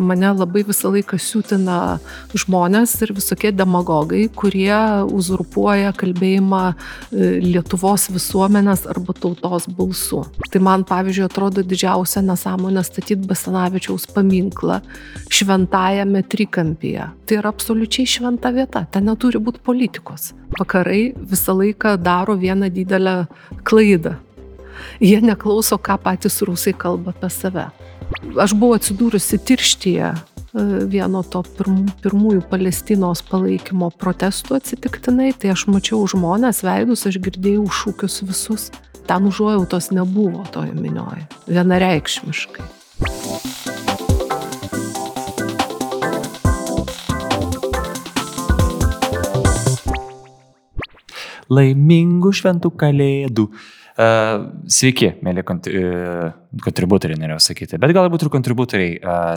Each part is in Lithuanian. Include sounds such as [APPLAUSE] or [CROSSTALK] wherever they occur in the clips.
mane labai visą laiką siūtina žmonės ir visokie demagogai, kurie uzurpuoja kalbėjimą e, Lietuvos visuomenės arba tautos balsu. Tai man, pavyzdžiui, atrodo didžiausia nesąmonė statyti Basanavičiaus paminklą šventajame trikampyje. Tai yra absoliučiai šventa vieta, ten neturi būti politikos. Vakarai visą laiką daro vieną didelę klaidą jie neklauso, ką patys rusai kalba apie save. Aš buvau atsidūrusi tirštyje e, vieno to pirmųjų Palestinos palaikymo protestų atsitiktinai, tai aš mačiau žmonės veidus, aš girdėjau šūkius visus. Ten užuojautos nebuvo toje minioje, vienareikšmiškai. Laimingų šventų kalėdų. Sveiki, mėly kontributoriai, norėjau sakyti, bet galbūt ir kontributoriai.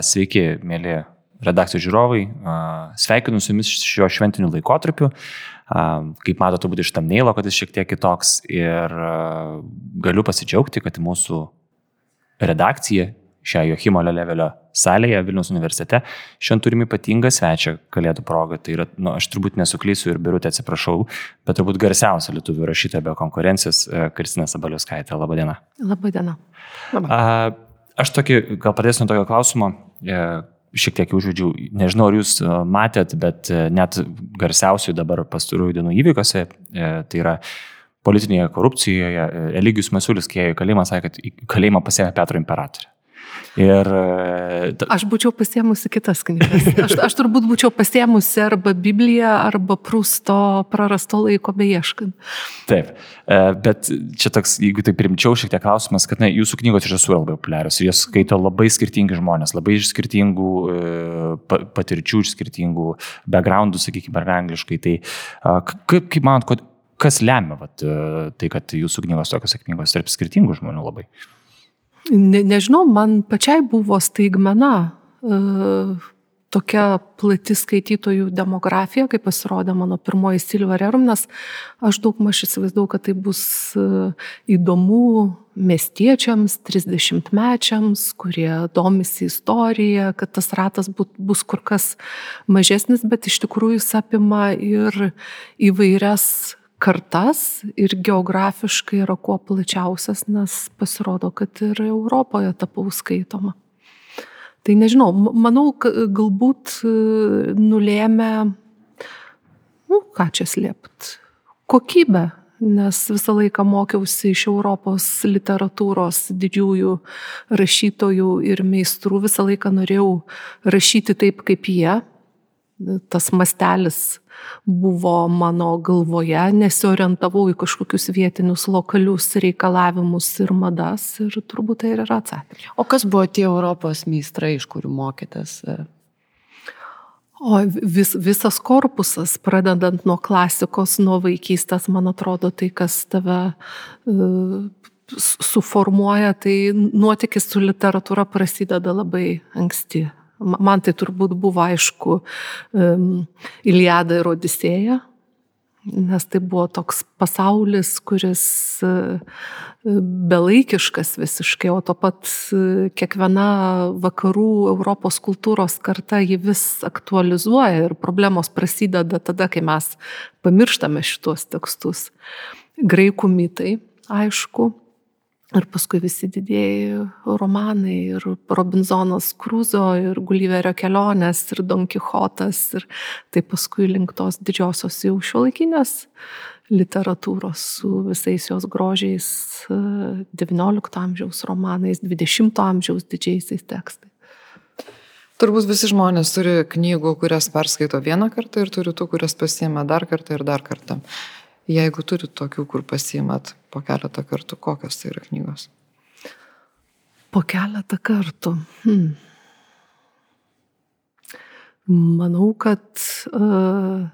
Sveiki, mėly redakcijos žiūrovai. Sveikinu su jumis šiuo šventiniu laikotarpiu. Kaip matote, turbūt iš tam neilo, kad jis šiek tiek kitoks ir galiu pasidžiaugti, kad mūsų redakcija šią Johimo Lelevelio salėje Vilnius universitete. Šiandien turime ypatingą svečią kalėdų progą. Tai yra, nu, aš turbūt nesuklysiu ir birutė atsiprašau, bet turbūt garsiausia lietuvių rašytoja be konkurencijos e, Kristina Sabaliuskaitė. Labadiena. Labadiena. Labadiena. Aš tokį, gal pradėsiu nuo tokio klausimo. E, šiek tiek užvedžiau, nežinau, ar jūs e, matėt, bet net garsiausių dabar pastarųjų dienų įvykiuose, tai yra politinėje korupcijoje, Eligijus Masulis, kai ėjo į kalėjimą, sakė, kad į kalėjimą pasėmė Petro imperatorė. Ir... E, aš būčiau pasiemusi kitas knygas. Aš, aš turbūt būčiau pasiemusi arba Bibliją, arba Prusto prarasto laiko beieškant. Taip, e, bet čia toks, jeigu tai primčiau šiek tiek klausimas, kad ne, jūsų knygos iš tiesų yra labai populiarios. Jas skaito labai skirtingi žmonės, labai iš skirtingų e, patirčių, iš skirtingų backgroundų, sakykime, ar angliškai. Tai kaip, kaip manot, kas lemia vat, tai, kad jūsų knygos tokios sėkmingos tarp skirtingų žmonių labai? Ne, nežinau, man pačiai buvo staigmena e, tokia plati skaitytojų demografija, kai pasirodė mano pirmoji Silva Rerum, nes aš daug maž įsivaizdavau, kad tai bus e, įdomu miestiečiams, 30-mečiams, kurie domisi istorija, kad tas ratas bus kur kas mažesnis, bet iš tikrųjų jis apima ir įvairias kartas ir geografiškai yra kuo plačiausias, nes pasirodo, kad ir Europoje tapau skaitoma. Tai nežinau, manau, galbūt e, nulėmė, nu, ką čia slėpt, kokybę, nes visą laiką mokiausi iš Europos literatūros didžiųjų rašytojų ir meistrų, visą laiką norėjau rašyti taip kaip jie. Tas mastelis buvo mano galvoje, nesiorientavau į kažkokius vietinius lokalius reikalavimus ir madas ir turbūt tai ir yra atsakymas. O kas buvo tie Europos meistrai, iš kurių mokytės? O vis, visas korpusas, pradedant nuo klasikos, nuo vaikystės, man atrodo, tai, kas tave uh, suformuoja, tai nuotykis su literatūra prasideda labai anksti. Man tai turbūt buvo aišku um, Iliada ir Odisėja, nes tai buvo toks pasaulis, kuris uh, belaikiškas visiškai, o to pat uh, kiekviena vakarų Europos kultūros karta jį vis aktualizuoja ir problemos prasideda tada, kai mes pamirštame šitos tekstus. Graikų mitai, aišku, Ir paskui visi didėjai romanai, ir Robinzonas Kruzo, ir Gulliverio kelionės, ir Don Quixotas, ir taip paskui link tos didžiosios jau šiuolaikinės literatūros su visais jos grožiais XIX amžiaus romanais, XX amžiaus didžiaisiais tekstais. Turbūt visi žmonės turi knygų, kurias perskaito vieną kartą ir turi tų, kurias pasiema dar kartą ir dar kartą. Jeigu turit tokių, kur pasiimat po keletą kartų, kokios tai yra knygos? Po keletą kartų. Hmm. Manau, kad uh,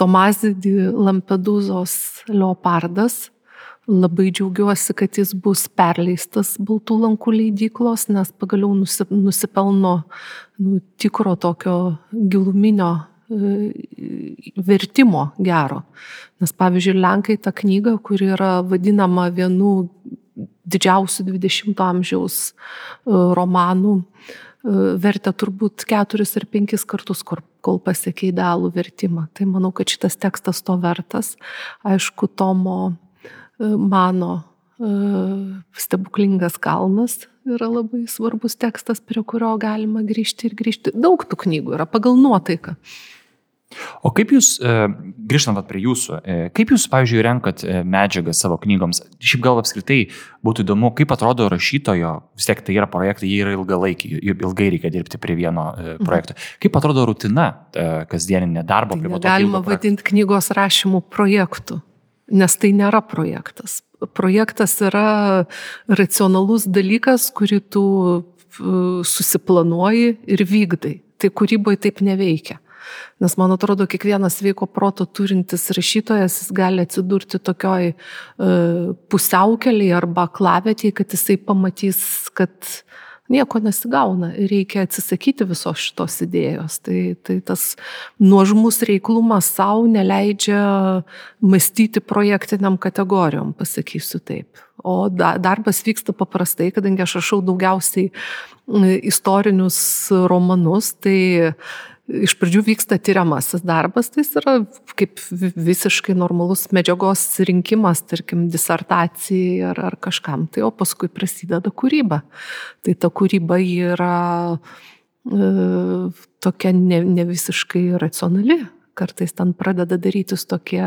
Tomazidį Lampedūzos leopardas labai džiaugiuosi, kad jis bus perleistas Baltų lankų leidyklos, nes pagaliau nusipelno nu, tikro tokio giluminio vertimo gero. Nes pavyzdžiui, Lenkai tą knygą, kuri yra vadinama vienu didžiausių 20-ojo amžiaus e, romanų, vertė turbūt keturis ar penkis kartus, kol pasiekė idealų vertimą. Tai manau, kad šitas tekstas to vertas. Aišku, Tomo mano stebuklingas kalnas yra labai svarbus tekstas, prie kurio galima grįžti ir grįžti. Daug tų knygų yra pagal nuotaiką. O kaip jūs, e, grįžtant prie jūsų, e, kaip jūs, pavyzdžiui, renkat e, medžiagą savo knygoms? Šiaip gal apskritai būtų įdomu, kaip atrodo rašytojo, vis tiek tai yra projektai, jie yra ilgalaikiai, ilgai reikia dirbti prie vieno mhm. projekto. Kaip atrodo rutina kasdieninė darbo tai prie Galima vadinti knygos rašymų projektų, nes tai nėra projektas projektas yra racionalus dalykas, kurį tu susiplanuoji ir vykdai. Tai kūryboje taip neveikia. Nes man atrodo, kiekvienas sveiko proto turintis rašytojas jis gali atsidurti tokioj e, pusiaukeliai arba klavetėje, kad jisai pamatys, kad nieko nesigauna ir reikia atsisakyti visos šitos idėjos. Tai, tai tas nuožmus reiklumas savo neleidžia mąstyti projektiniam kategorijom, pasakysiu taip. O da, darbas vyksta paprastai, kadangi aš rašau daugiausiai istorinius romanus, tai iš pradžių vyksta tyriamasis darbas, tai yra kaip visiškai normalus medžiagos rinkimas, tarkim, disertacijai ar, ar kažkam, tai o paskui prasideda kūryba. Tai ta kūryba yra e, tokia ne, ne visiškai racionali, kartais ten pradeda darytis tokie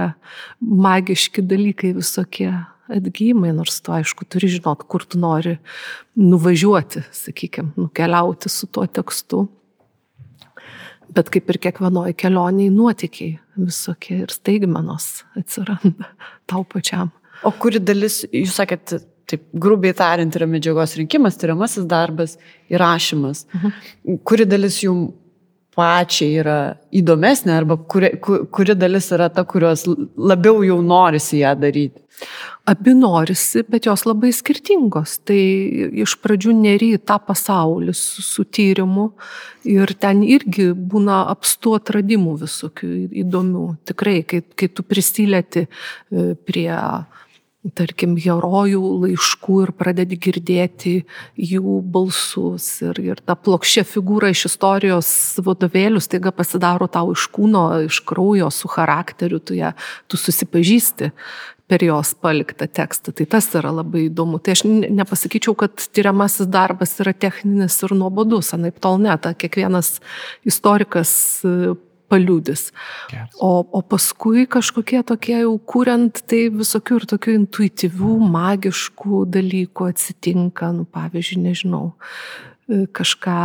magiški dalykai visokie atgymai, nors tu aišku turi žinot, kur tu nori nuvažiuoti, sakykime, nukeliauti su tuo tekstu. Bet kaip ir kiekvienoje kelionėje nuotikiai visokie ir staigmenos atsiranda [LAUGHS] tau pačiam. O kuri dalis, jūs sakėt, taip grubiai tariant, yra medžiagos rinkimas, tyriamasis darbas, įrašymas. Mhm. Kuri dalis jums pačiai yra įdomesnė arba kuri, kuri dalis yra ta, kurios labiau jau norisi ją daryti? Abi norisi, bet jos labai skirtingos. Tai iš pradžių neri tą pasaulį su, su tyrimu ir ten irgi būna apstu atradimų visokių įdomių. Tikrai, kai, kai tu prisilėti e, prie tarkim, herojų laiškų ir pradedi girdėti jų balsus. Ir, ir ta plokščia figūra iš istorijos vadovėlių staiga pasidaro tau iš kūno, iš kraujo, su charakteriu, tu, ją, tu susipažįsti per jos paliktą tekstą. Tai tas yra labai įdomu. Tai aš nepasakyčiau, kad tyriamasis darbas yra techninis ir nuobodus, anaip tol net, kiekvienas istorikas paliūdis. O, o paskui kažkokie tokie jau kuriant, tai visokių ir tokių intuityvių, magiškų dalykų atsitinka, nu, pavyzdžiui, nežinau, kažką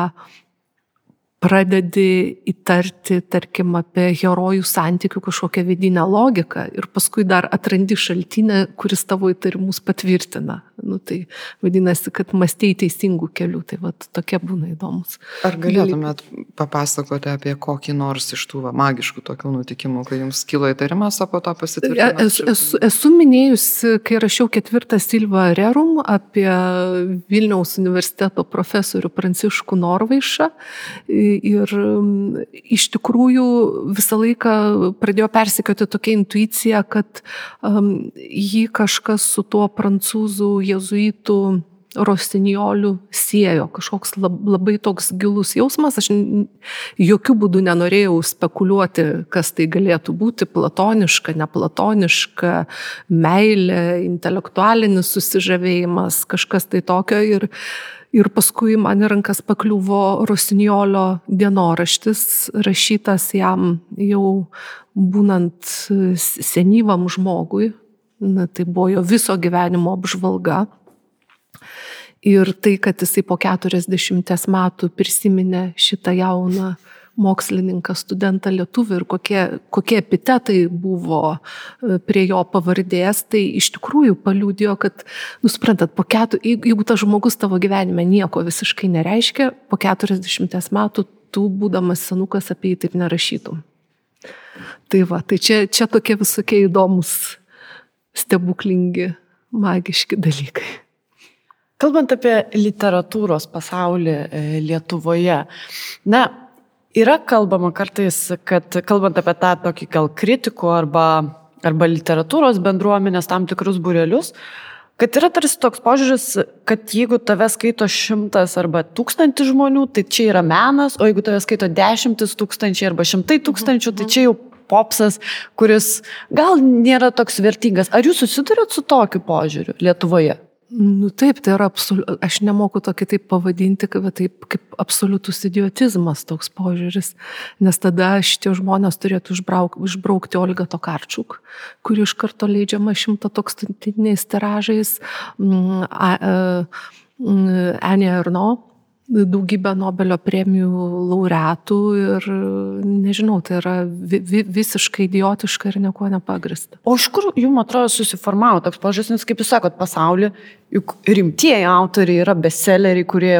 pradedi įtarti, tarkim, apie herojų santykių kažkokią vidinę logiką ir paskui dar atrandi šaltinę, kuris tavo įtarimus patvirtina. Nu, tai vadinasi, kad mąstėjai teisingų kelių, tai vat, tokie būna įdomus. Ar galėtumėt papasakoti apie kokį nors iš tų va, magiškų tokių nutikimų, kai jums kilo įtarimas, o po to pasitvirtino? Esu, esu, esu minėjusi, kai rašiau ketvirtą Silva Rerum apie Vilniaus universiteto profesorių Pranciškų Norvaišą ir iš tikrųjų visą laiką pradėjo persikioti tokia intuicija, kad jį kažkas su tuo prancūzų jezuitų Rostinjolių siejo, kažkoks labai toks gilus jausmas, aš jokių būdų nenorėjau spekuliuoti, kas tai galėtų būti, platoniška, neplatoniška, meilė, intelektualinis susižavėjimas, kažkas tai tokio. Ir, ir paskui man į rankas pakliuvo Rostinjolio dienoraštis, rašytas jam jau būnant senyvam žmogui, Na, tai buvo jo viso gyvenimo apžvalga. Ir tai, kad jisai po 40 metų prisiminė šitą jauną mokslininką, studentą lietuvį ir kokie, kokie epitetai buvo e, prie jo pavardės, tai iš tikrųjų paliūdėjo, kad, nusprantat, po ketur, jeigu tas žmogus tavo gyvenime nieko visiškai nereiškia, po 40 metų tu, būdamas senukas, apie jį taip nerašytum. Tai va, tai čia, čia tokie visokie įdomus stebuklingi, magiški dalykai. Kalbant apie literatūros pasaulį e, Lietuvoje, na, yra kalbama kartais, kad kalbant apie tą tokį gal kritikų arba, arba literatūros bendruomenės tam tikrus burelius, Kad yra tarsi toks požiūris, kad jeigu tave skaito šimtas arba tūkstantis žmonių, tai čia yra menas, o jeigu tave skaito dešimtis tūkstančiai arba šimtai tūkstančių, tai čia jau popsas, kuris gal nėra toks vertingas. Ar jūs susidurėt su tokiu požiūriu Lietuvoje? Nu taip, tai yra absoliutus, aš nemoku to kitaip pavadinti, kaip, taip, kaip absoliutus idiotizmas toks požiūris, nes tada šitie žmonės turėtų išbrauk, išbraukti Olgą Tokarčiuk, kuri iš karto leidžiama šimto tūkstantiniais tiražais, Anė Arno, daugybę Nobelio premijų laureatų ir nežinau, tai yra vi, vi, visiškai idiotiška ir nieko nepagrista. O iš kur jums atrodo susiformavo toks požiūris, kaip jūs sakot, pasaulyje juk rimtieji autoriai yra bestselleriai, kurie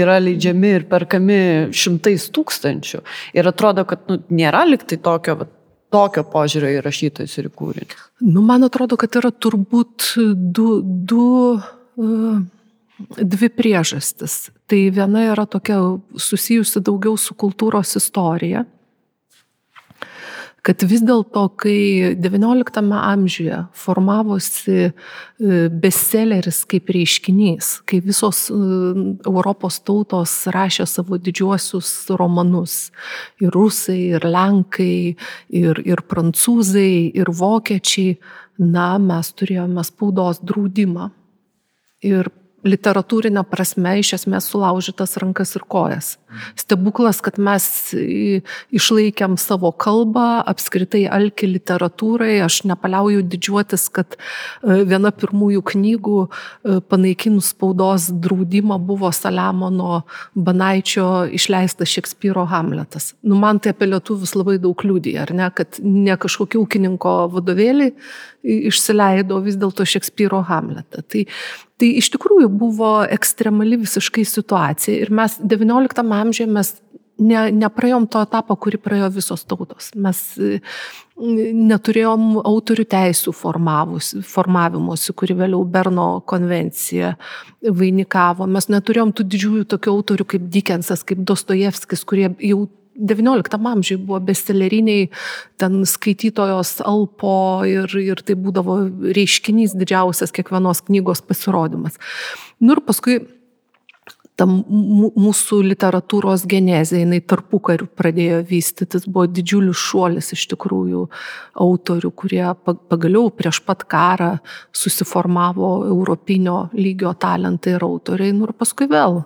yra leidžiami ir perkami šimtais tūkstančių. Ir atrodo, kad nu, nėra liktai tokio. Va, tokio požiūrio į rašytojus ir į kūrinį? Nu, man atrodo, kad yra turbūt du, du uh, dvi priežastis. Tai viena yra tokia susijusi daugiau su kultūros istorija, kad vis dėlto, kai XIX amžiuje formavosi e, bestselleris kaip reiškinys, kai visos e, Europos tautos rašė savo didžiuosius romanus, ir rusai, ir lenkai, ir, ir prancūzai, ir vokiečiai, na, mes turėjome spaudos draudimą. Ir literatūrinė prasme iš esmės sulaužytas rankas ir kojas. Stebuklas, kad mes išlaikėm savo kalbą, apskritai alki literatūrai, aš nepaliauju didžiuotis, kad e, viena pirmųjų knygų e, panaikinus spaudos draudimą buvo Saliamono Banaičio išleistas Šekspyro Hamletas. Nu, man tai apie lietuvius labai daug liūdė, ar ne, kad ne kažkokie ūkininko vadovėliai išsileido vis dėlto Šekspyro Hamletą. Tai, tai iš tikrųjų buvo ekstremali visiškai situacija ir mes XIX amžiuje mes ne, nepraėjom to etapą, kurį praėjo visos tautos. Mes e, neturėjom autorių teisų formavimuose, kuri vėliau Berno konvencija vainikavo. Mes neturėjom tų didžiųjų tokių autorių kaip Dickensas, kaip Dostojevskis, kurie jau XIX amžiui buvo bestselleriniai, ten skaitytojos alpo ir, ir tai būdavo reiškinys didžiausias kiekvienos knygos pasirodymas. Nu ir paskui ta mūsų literatūros genezė, jinai tarpu karių pradėjo vystytis, buvo didžiulis šuolis iš tikrųjų autorių, kurie pagaliau prieš pat karą susiformavo europinio lygio talentai ir autoriai, nu ir paskui vėl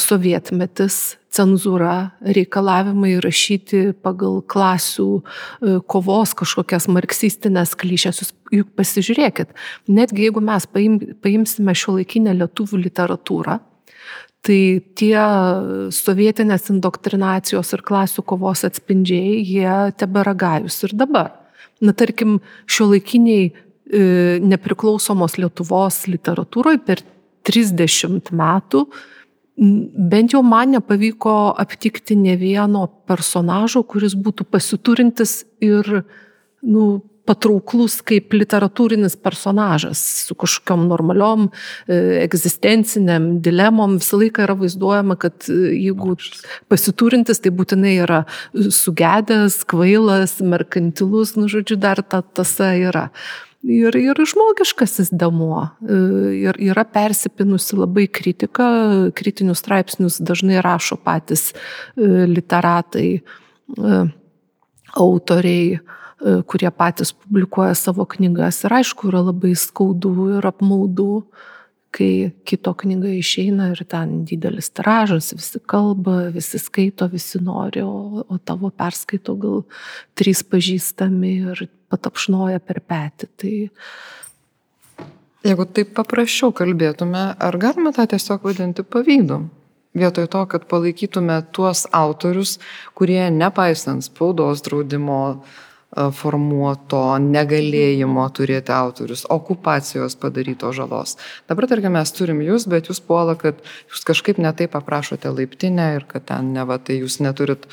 sovietmetis, cenzūra, reikalavimai rašyti pagal klasių e, kovos kažkokias marksistinės klišės. Jūs juk pasižiūrėkit, netgi jeigu mes paim, paimsime šio laikinę lietuvių literatūrą, tai tie sovietinės indoktrinacijos ir klasių kovos atspindžiai, jie tebėra gajus ir dabar. Na, tarkim, šio laikiniai e, nepriklausomos Lietuvos literatūroje per 30 metų bent jau man nepavyko aptikti ne vieno personažo, kuris būtų pasiturintis ir nu, patrauklus kaip literatūrinis personažas su kažkokiam normaliom e, egzistenciniam dilemom. Visą laiką yra vaizduojama, kad e, jeigu pasiturintis, tai būtinai yra sugedęs, kvailas, merkantilus, nu žodžiu, dar ta tasa yra ir, ir žmogiškasis damuo. E, ir yra persipinusi labai kritika, kritinius straipsnius dažnai rašo patys e, literatai, e, autoriai, kurie patys publikuoja savo knygas. Ir aišku, yra labai skaudu ir apmaudu, kai kito knyga išeina ir ten didelis tiražas, visi kalba, visi skaito, visi nori, o, o tavo perskaito gal trys pažįstami ir patapšnoja per petį. Tai... Jeigu taip paprasčiau kalbėtume, ar galime tą tiesiog vadinti pavydu? Vietoj to, kad palaikytume tuos autorius, kurie nepaisant spaudos draudimo, formuoto negalėjimo turėti autorius, okupacijos padaryto žalos. Dabar, tarkim, mes turim jūs, bet jūs puola, kad jūs kažkaip netai paprašote laiptinę ir kad ten ne va, tai jūs neturit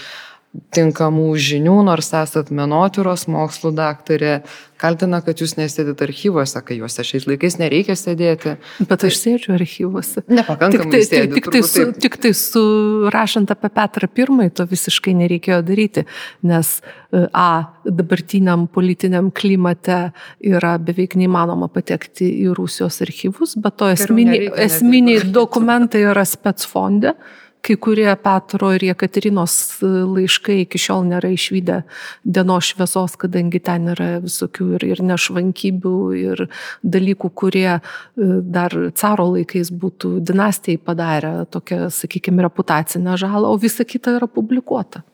tinkamų žinių, nors esat menotyros mokslų daktarė, kaltina, kad jūs nesėdit archyvuose, kai juose šiais laikais nereikia sėdėti. Bet aš sėdžiu archyvuose. Nepakankamai Tik tai, sėdi, tik, tai su, taip. tik tai surašant apie Petrą I, to visiškai nereikėjo daryti, nes e, A, dabartiniam politiniam klimate yra beveik neįmanoma patekti į Rusijos archyvus, bet to esminiai, esminiai dokumentai yra spetsfonde. Kai kurie Petro ir Jekaterinos e, laiškai iki šiol nėra išvykę dienos šviesos, kadangi ten yra visokių ir, ir nešvankybių, ir dalykų, kurie e, dar caro laikais būtų dinastijai padarę tokią, sakykime, reputacinę žalą, o visa kita yra publikuota.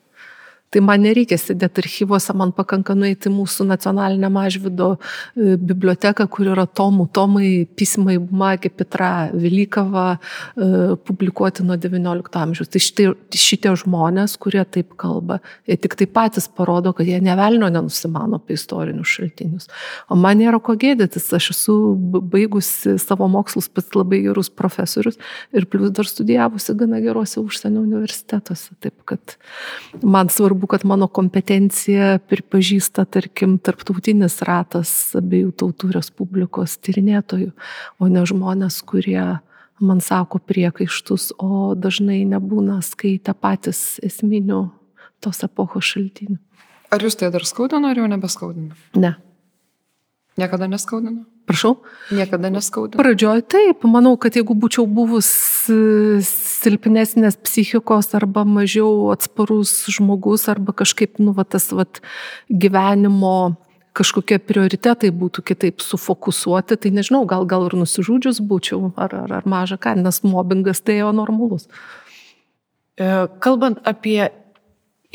Tai man nereikia sėdėti archyvuose, man pakanka nueiti mūsų nacionalinę mažvido e, biblioteką, kur yra tomų, tomai, pismai, Bumagė, Petra, Vilykava, e, publikuoti nuo XIX amžiaus. Tai šitie, šitie žmonės, kurie taip kalba, jie tik tai patys parodo, kad jie nevelnio nenusimano apie istorinius šaltinius. O man nėra ko gėdytis, aš esu baigusi savo mokslus pats labai gerus profesorius ir plus dar studijavusi gana geruose užsienio universitetuose. Taip kad man svarbu, kad mano kompetenciją pripažįsta, tarkim, tarptautinis ratas abiejų tautų respublikos tyrinėtojų, o ne žmonės, kurie man sako priekaištus, o dažnai nebūna skaitę patys esminių tos epochos šaltinių. Ar jūs tai dar skaudino, ar jau nebeskaudino? Ne. Niekada neskaudino? Prašau. Niekada neskaudino. Pradžioj taip, manau, kad jeigu būčiau buvus e, silpnesnės psichikos arba mažiau atsparus žmogus arba kažkaip, nu, va, tas va, gyvenimo kažkokie prioritetai būtų kitaip sufokusuoti, tai nežinau, gal, gal ir nusižudžius būčiau, ar, ar, ar maža ką, nes mobbingas tai jo normalus. E, Kalbant apie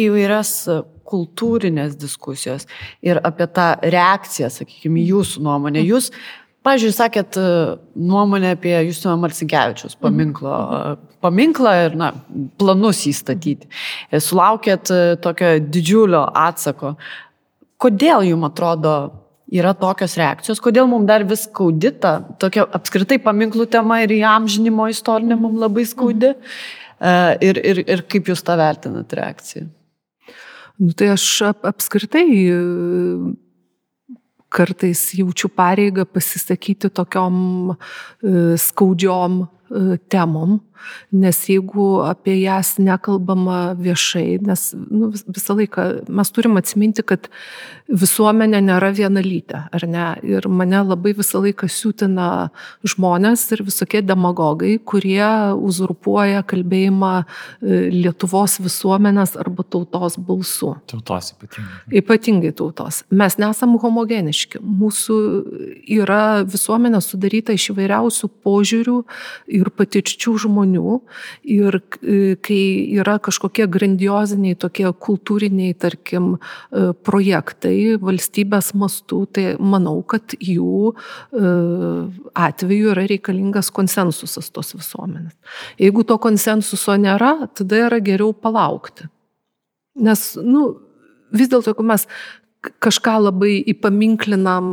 įvairias kultūrinės diskusijos ir apie tą reakciją, sakykime, jūsų nuomonę. Jūs, pažiūrėjau, sakėt e, nuomonę apie Justino Marcinkevičius paminklo, paminklą ir na, planus įstatyti. E, Sulaukėt e, tokio didžiulio atsako. Kodėl jums atrodo yra tokios reakcijos, kodėl mums dar vis skaudita, tokia apskritai paminklų tema ir įamžinimo istorinė mums labai skaudi. E, Ir, ir, ir kaip jūs tą vertinat reakciją? Nu, tai aš ap, apskritai kartais jaučiu pareigą pasisakyti tokiom e, skaudžiom e, temom, nes jeigu apie jas nekalbama viešai, nes nu, vis- visą laiką mes turim atsiminti, kad visuomenė nėra vienalytė, ar ne? Ir mane labai visą laiką siūtina žmonės ir visokie demagogai, kurie uzurpuoja kalbėjimą e, Lietuvos visuomenės arba tautos balsu. Tautos ypatingai. Ypatingai tautos. Mes nesam homogeniški. Mūsų yra visuomenė sudaryta iš įvairiausių požiūrių ir patirčių žmonių. Ir e, kai yra kažkokie grandioziniai tokie kultūriniai, tarkim, e, projektai valstybės mastų, tai manau, kad jų e, atveju yra reikalingas konsensusas tos visuomenės. Jeigu to konsensuso nėra, tada yra geriau palaukti. Nes, nu, vis dėlto, jeigu mes kažką labai įpaminklinam,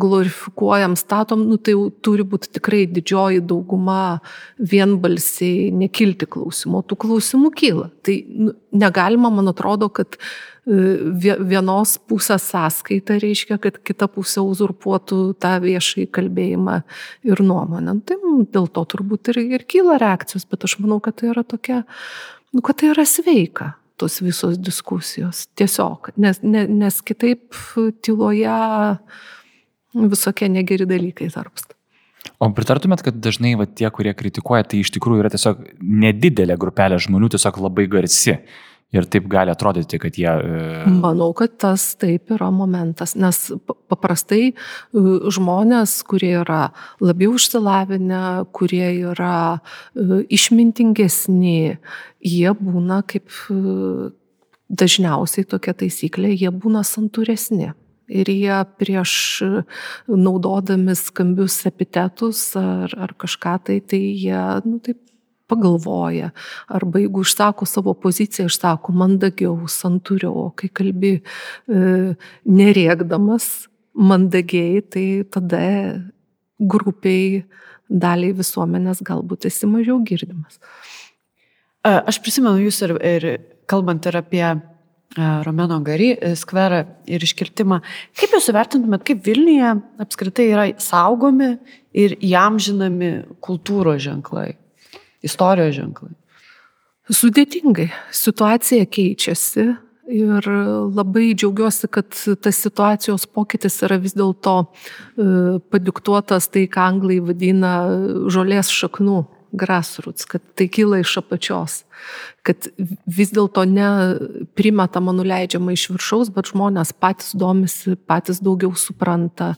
glorifikuojam, statom, nu, tai jau turi būti tikrai didžioji dauguma vienbalsiai nekilti klausimų. Tų klausimų kyla. Tai nu, negalima, man atrodo, kad e, vie- vienos pusės sąskaita reiškia, kad kita pusė uzurpuotų tą viešai kalbėjimą ir nuomonę. Tai mm, dėl to turbūt ir, ir kyla reakcijos, bet aš manau, kad tai yra tokia, nu, kad tai yra sveika tos visos diskusijos. Tiesiog, nes, ne, nes kitaip tyloje visokie negeri dalykai tarpsta. O pritartumėt, kad dažnai va, tie, kurie kritikuoja, tai iš tikrųjų yra tiesiog nedidelė grupelė žmonių, tiesiog labai garsi. Ir taip gali atrodyti, kad jie... e, Manau, kad tas taip yra momentas, nes pa- paprastai e, žmonės, kurie yra labiau išsilavinę, kurie yra e, išmintingesni, jie būna kaip dažniausiai tokia taisyklė, jie būna santūresni. Ir jie prieš naudodami skambius epitetus ar, ar kažką tai, tai jie, nu taip, pagalvoja, arba jeigu išsako savo poziciją, išsako mandagiau, santūriau, kai kalbi e, nerėkdamas mandagiai, tai tada grupiai daliai visuomenės galbūt esi mažiau girdimas. A, Aš prisimenu, jūs ir, ir kalbant ir apie e, Romeno Gary e, skverą ir iškirtimą, kaip jūs įvertintumėt, kaip Vilniuje apskritai yra saugomi ir jam žinomi kultūros ženklai, istorijos ženklai? Sudėtingai. Situacija keičiasi ir labai džiaugiuosi, kad tas situacijos pokytis yra vis dėlto e, padiktuotas tai, ką anglai vadina žolės šaknų grassroots, kad tai kyla iš apačios, kad vis dėlto ne primetama nuleidžiama iš viršaus, bet žmonės patys domisi, patys daugiau supranta,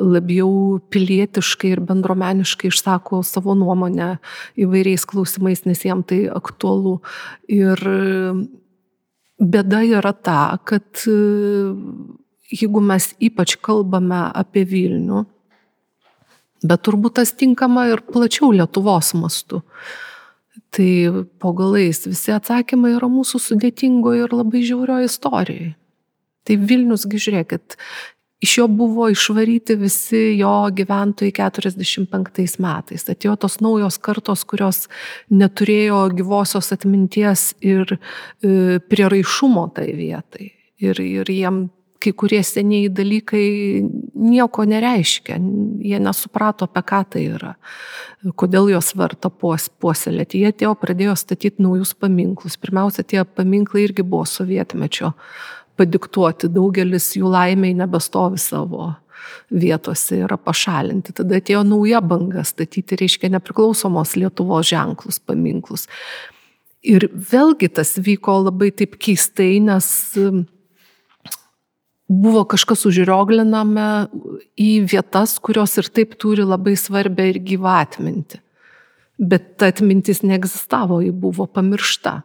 labiau pilietiškai ir bendromeniškai išsako savo nuomonę įvairiais klausimais, nes jiem tai aktualu. Ir bėda yra ta, kad jeigu mes ypač kalbame apie Vilnių, Bet turbūt tas tinkama ir plačiau Lietuvos mastu. Tai po galais visi atsakymai yra mūsų sudėtingo ir labai žiaurio istorijoje. Tai Vilniusgi žiūrėkit, iš jo buvo išvaryti visi jo gyventojai 45 metais. Atėjo tos naujos kartos, kurios neturėjo gyvosios atminties ir e, prieraišumo tai vietai. Ir, ir jiem kai kurie seniai dalykai nieko nereiškia, jie nesuprato, apie ką tai yra, kodėl jos verta puos, puoselėti. Jie atėjo, pradėjo statyti naujus paminklus. Pirmiausia, tie paminklai irgi buvo sovietmečio padiktuoti, daugelis jų laimiai nebestovi savo vietose yra pašalinti. Tada atėjo nauja banga statyti, reiškia, nepriklausomos Lietuvos ženklus, paminklus. Ir vėlgi tas vyko labai taip keistai, nes buvo kažkas užriogliname į vietas, kurios ir taip turi labai svarbę ir gyvą atmintį. Bet ta atmintis neegzistavo, ji buvo pamiršta.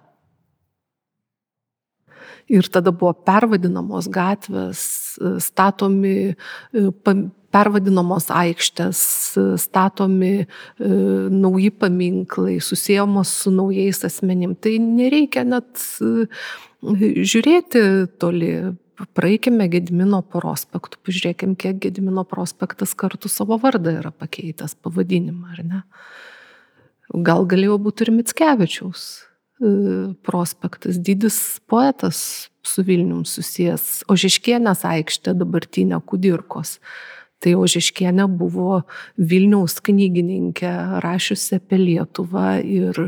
Ir tada buvo pervadinamos gatvės, statomi, pervadinamos aikštės, statomi e, nauji paminklai, susijęmos su naujais asmenim. Tai nereikia net e, žiūrėti toli praeikime Gedimino prospektų, pažiūrėkime, kiek Gedimino prospektas kartu savo vardą yra pakeitęs pavadinimą, ar ne? Gal galėjo būti ir Mitskevičiaus e, prospektas, didis poetas su Vilnium susijęs, Ožiškienės aikštė dabartinė Kudirkos. Tai Ožiškienė buvo Vilniaus knygininkė, rašiusi apie Lietuvą ir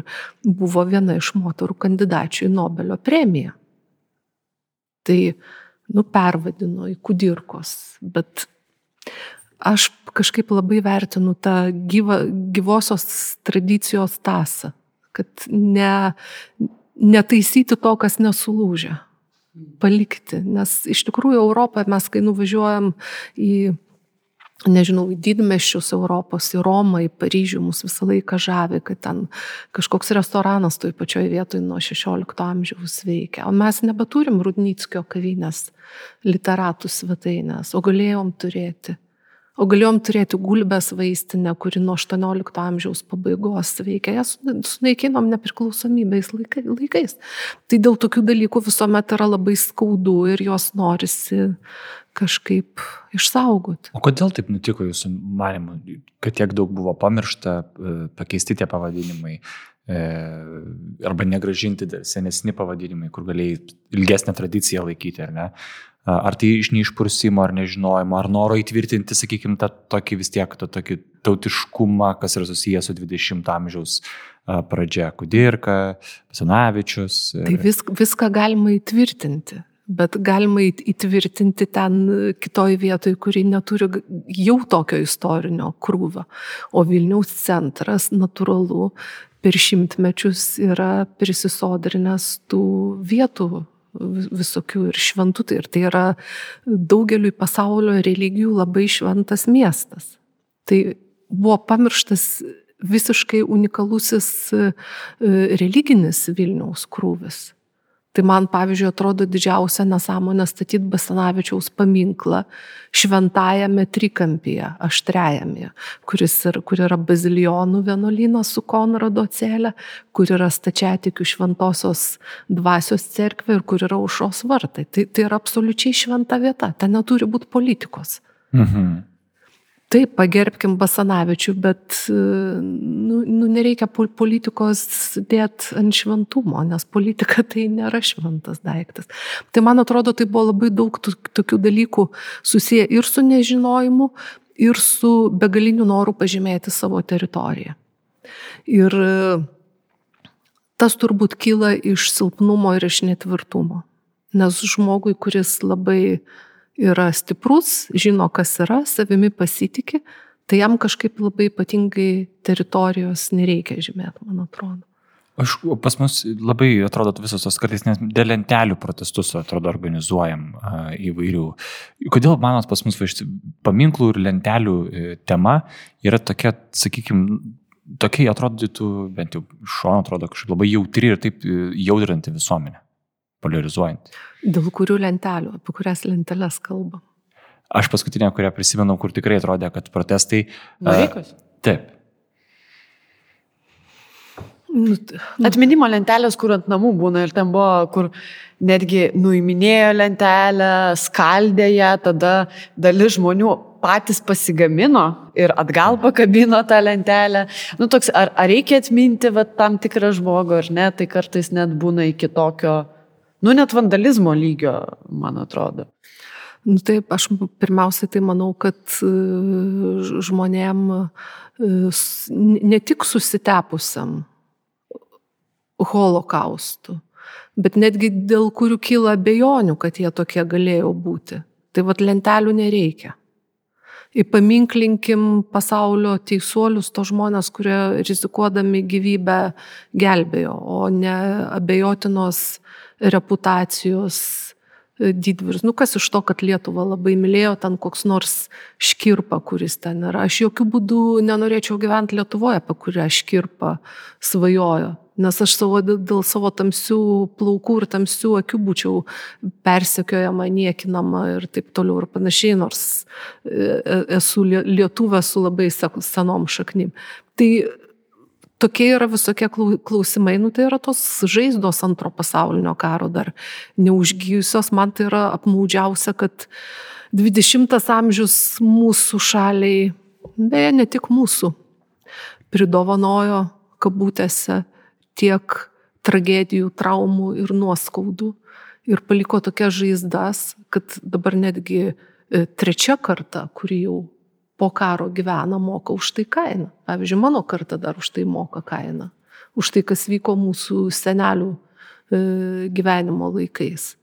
buvo viena iš moterų kandidačių į Nobelio premiją. Tai nu, pervadino į kudirkos, bet aš kažkaip labai vertinu tą gyva, gyvosios tradicijos tasą, kad ne, netaisyti to, kas nesulūžia, palikti, nes iš tikrųjų Europoje mes, kai nuvažiuojam į nežinau, į didmeščius Europos, į Romą, į Paryžių mus visą laiką žavi, kad ten kažkoks restoranas toj pačioj vietoj nuo 16 amžiaus veikia. O mes nebeturim Rudnyckio kavinės literatų svetainės, o galėjom turėti. O galėjom turėti gulbės vaistinę, kuri nuo 18 amžiaus pabaigos veikia. Jas sunaikinom nepriklausomybės laikais. Tai dėl tokių dalykų visuomet yra labai skaudu ir juos norisi kažkaip išsaugoti. O kodėl taip nutiko jūsų manimu, kad tiek daug buvo pamiršta, e, pakeisti tie pavadinimai? E, arba negražinti senesni pavadinimai, kur galėjai ilgesnę tradiciją laikyti, ar ne? Ar tai iš neišprusimo, ar nežinojimo, ar noro įtvirtinti, sakykime, tą tokį vis tiek, tą tokį tautiškumą, kas yra susijęs su 20-ojo amžiaus pradžia, Kudirka, Pasanavičius. Ir... Tai vis, viską galima įtvirtinti bet galima įtvirtinti ten kitoj vietoj, kuri neturi jau tokio istorinio krūvio. O Vilniaus centras natūralu per šimtmečius yra prisisodrinęs tų vietų visokių ir šventų. Tai ir tai yra daugeliui pasaulio religijų labai šventas miestas. Tai buvo pamirštas visiškai unikalusis e, religinis Vilniaus krūvis. Tai man, pavyzdžiui, atrodo didžiausia nesąmonė statyti Basanavičiaus paminklą šventajame trikampyje, aštrejame, kuris ir, kur yra bazilionų vienuolynas su Konrado celė, kur yra stačiatikių šventosios dvasios cerkvė ir kur yra užos vartai. Tai, tai yra absoliučiai šventa vieta, ten neturi būti politikos. Mhm. Taip, pagerbkim Basanavičių, bet nu, nu, nereikia politikos dėti ant šventumo, nes politika [LAUGHS] tai nėra šventas daiktas. Tai man atrodo, tai buvo labai daug tokių dalykų susiję ir su nežinojimu, ir su begaliniu noru pažymėti savo teritoriją. Ir tas turbūt kyla iš silpnumo ir iš netvirtumo. Nes žmogui, kuris labai yra stiprus, žino, kas yra, savimi pasitikė, tai jam kažkaip labai ypatingai teritorijos nereikia žymėti, man atrodo. Aš, pas mus labai atrodo visos tos kartais net dėl lentelių protestus atrodo organizuojam įvairių. Kodėl manot pas mus va, paminklų ir lentelių e, tema yra tokia, sakykime, tokia atrodytų, bent jau iš šono atrodo kažkaip labai jautri ir taip e, jaudrinti visuomenę, polarizuojant. Dėl kurių lentelių, apie kurias lenteles kalbam? Aš paskutinę, kurią prisimenu, kur tikrai atrodė, kad protestai. Noreikos? Taip. Nu, Atminimo lentelės, kur ant namų būna ir ten buvo, kur netgi nuiminėjo lentelę, skaldė ją, tada dalis žmonių patys pasigamino ir atgal pakabino tą lentelę. Nu, toks, ar, ar reikia atminti va, tam tikrą žmogų ar ne, tai kartais net būna iki tokio, nu net vandalizmo lygio, man atrodo. Nu, taip, aš pirmiausiai tai manau, kad e, žmonėm e, ne tik susitepusiam, holokaustu, bet netgi dėl kurių kyla abejonių, kad jie tokie galėjo būti. Tai vad lentelių nereikia. Įpaminklinkim pasaulio teisuolius, to žmonės, kurie rizikuodami gyvybę gelbėjo, o ne abejotinos reputacijos didvyris. Nu kas iš to, kad Lietuva labai mylėjo ten koks nors škirpa, kuris ten yra. Aš jokių būdų nenorėčiau gyventi Lietuvoje, apie kurią škirpa svajojo. Nes aš savo, dėl savo tamsių plaukų ir tamsių akių būčiau persekiojama, niekinama ir taip toliau ir panašiai, nors e, e, esu lietuvė su labai senom šaknim. Tai tokie yra visokie klausimai, nu tai yra tos žaizdos antro pasaulinio karo dar neužgyjusios, man tai yra apmaudžiausia, kad 20 amžius mūsų šaliai, beje, ne tik mūsų, pridovanojo kabutėse tiek tragedijų, traumų ir nuoskaudų ir paliko tokias žaizdas, kad dabar netgi e, trečia karta, kuri jau po karo gyvena, moka už tai kainą. Pavyzdžiui, mano karta dar už tai moka kainą. Už tai, kas vyko mūsų senelių e, gyvenimo laikais.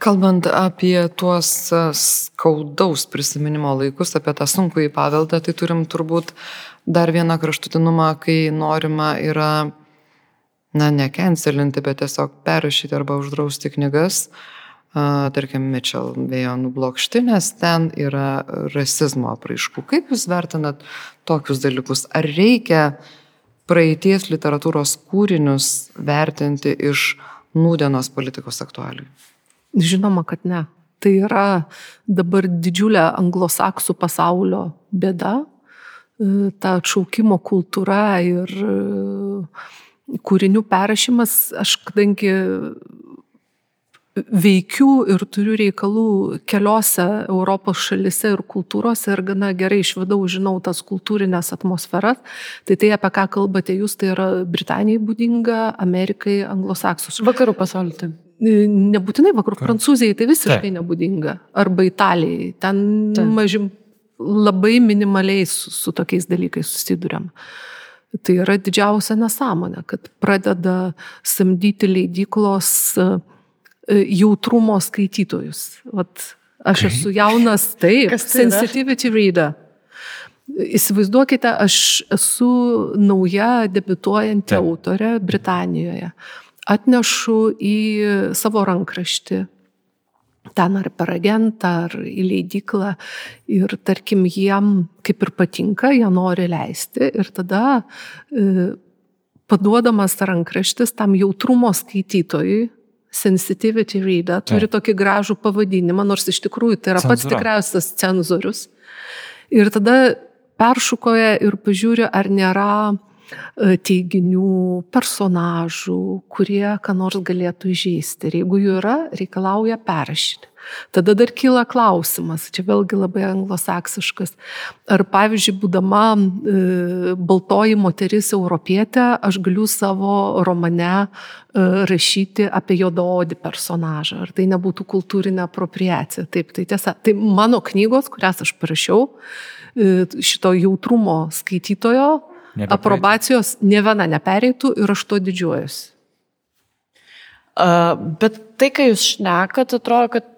Kalbant apie tuos e, skaudaus prisiminimo laikus, apie tą sunkų į paveldą, tai turim turbūt dar vieną kraštutinumą, kai norima yra, na, ne cancelinti, bet tiesiog perrašyti arba uždrausti knygas, uh, tarkim, Mitchell vėjo nublokšti, nes ten yra rasizmo apraiškų. Kaip Jūs vertinat tokius dalykus? Ar reikia praeities literatūros kūrinius vertinti iš nūdienos politikos aktualių? Žinoma, kad ne. Tai yra dabar didžiulė anglosaksų pasaulio bėda, e, ta atšaukimo kultūra ir e, kūrinių perrašymas, aš kadangi veikiu ir turiu reikalų keliose Europos šalise ir kultūrose ir gana gerai iš vidaus žinau tas kultūrinės atmosferas, tai tai apie ką kalbate jūs, tai yra Britanijai būdinga, Amerikai, anglosaksus. Vakarų pasaulyje. Tai. Nebūtinai vakarų Prancūzijai tai visiškai Taip. nebūdinga. Arba Italijai. Ten Taip. mažim labai minimaliai su, su tokiais dalykais susidurėm. Tai yra didžiausia nesąmonė, kad pradeda samdyti leidyklos e, jautrumo skaitytojus. Vat aš okay. esu jaunas, taip, tai sensitivity reader. Įsivaizduokite, aš esu nauja debituojanti Taip. autorė Britanijoje atnešu į savo rankraštį ten ar per agentą, ar į leidiklą ir tarkim jiem kaip ir patinka, jie nori leisti ir tada e, paduodamas rankraštis tam jautrumo skaitytojui, sensitivity reader, turi tai. tokį gražų pavadinimą, nors iš tikrųjų tai yra Cenzura. pats tikriausias cenzorius. Ir tada peršukoja ir pažiūri, ar nėra teiginių, personažų, kurie ką nors galėtų įžeisti. Ir jeigu jų yra, reikalauja perrašyti. Tada dar kyla klausimas, čia vėlgi labai anglosaksiškas. Ar pavyzdžiui, būdama e, baltoji moteris europietė, aš galiu savo romane e, rašyti apie juodaodį personažą. Ar tai nebūtų kultūrinė apropriacija? Taip, tai tiesa. Tai mano knygos, kurias aš parašiau, e, šito jautrumo skaitytojo, Nebepraeitų. aprobacijos ne viena nepereitų ir aš to didžiuojuosi. Uh, bet tai, kai jūs šnekat, atrodo, kad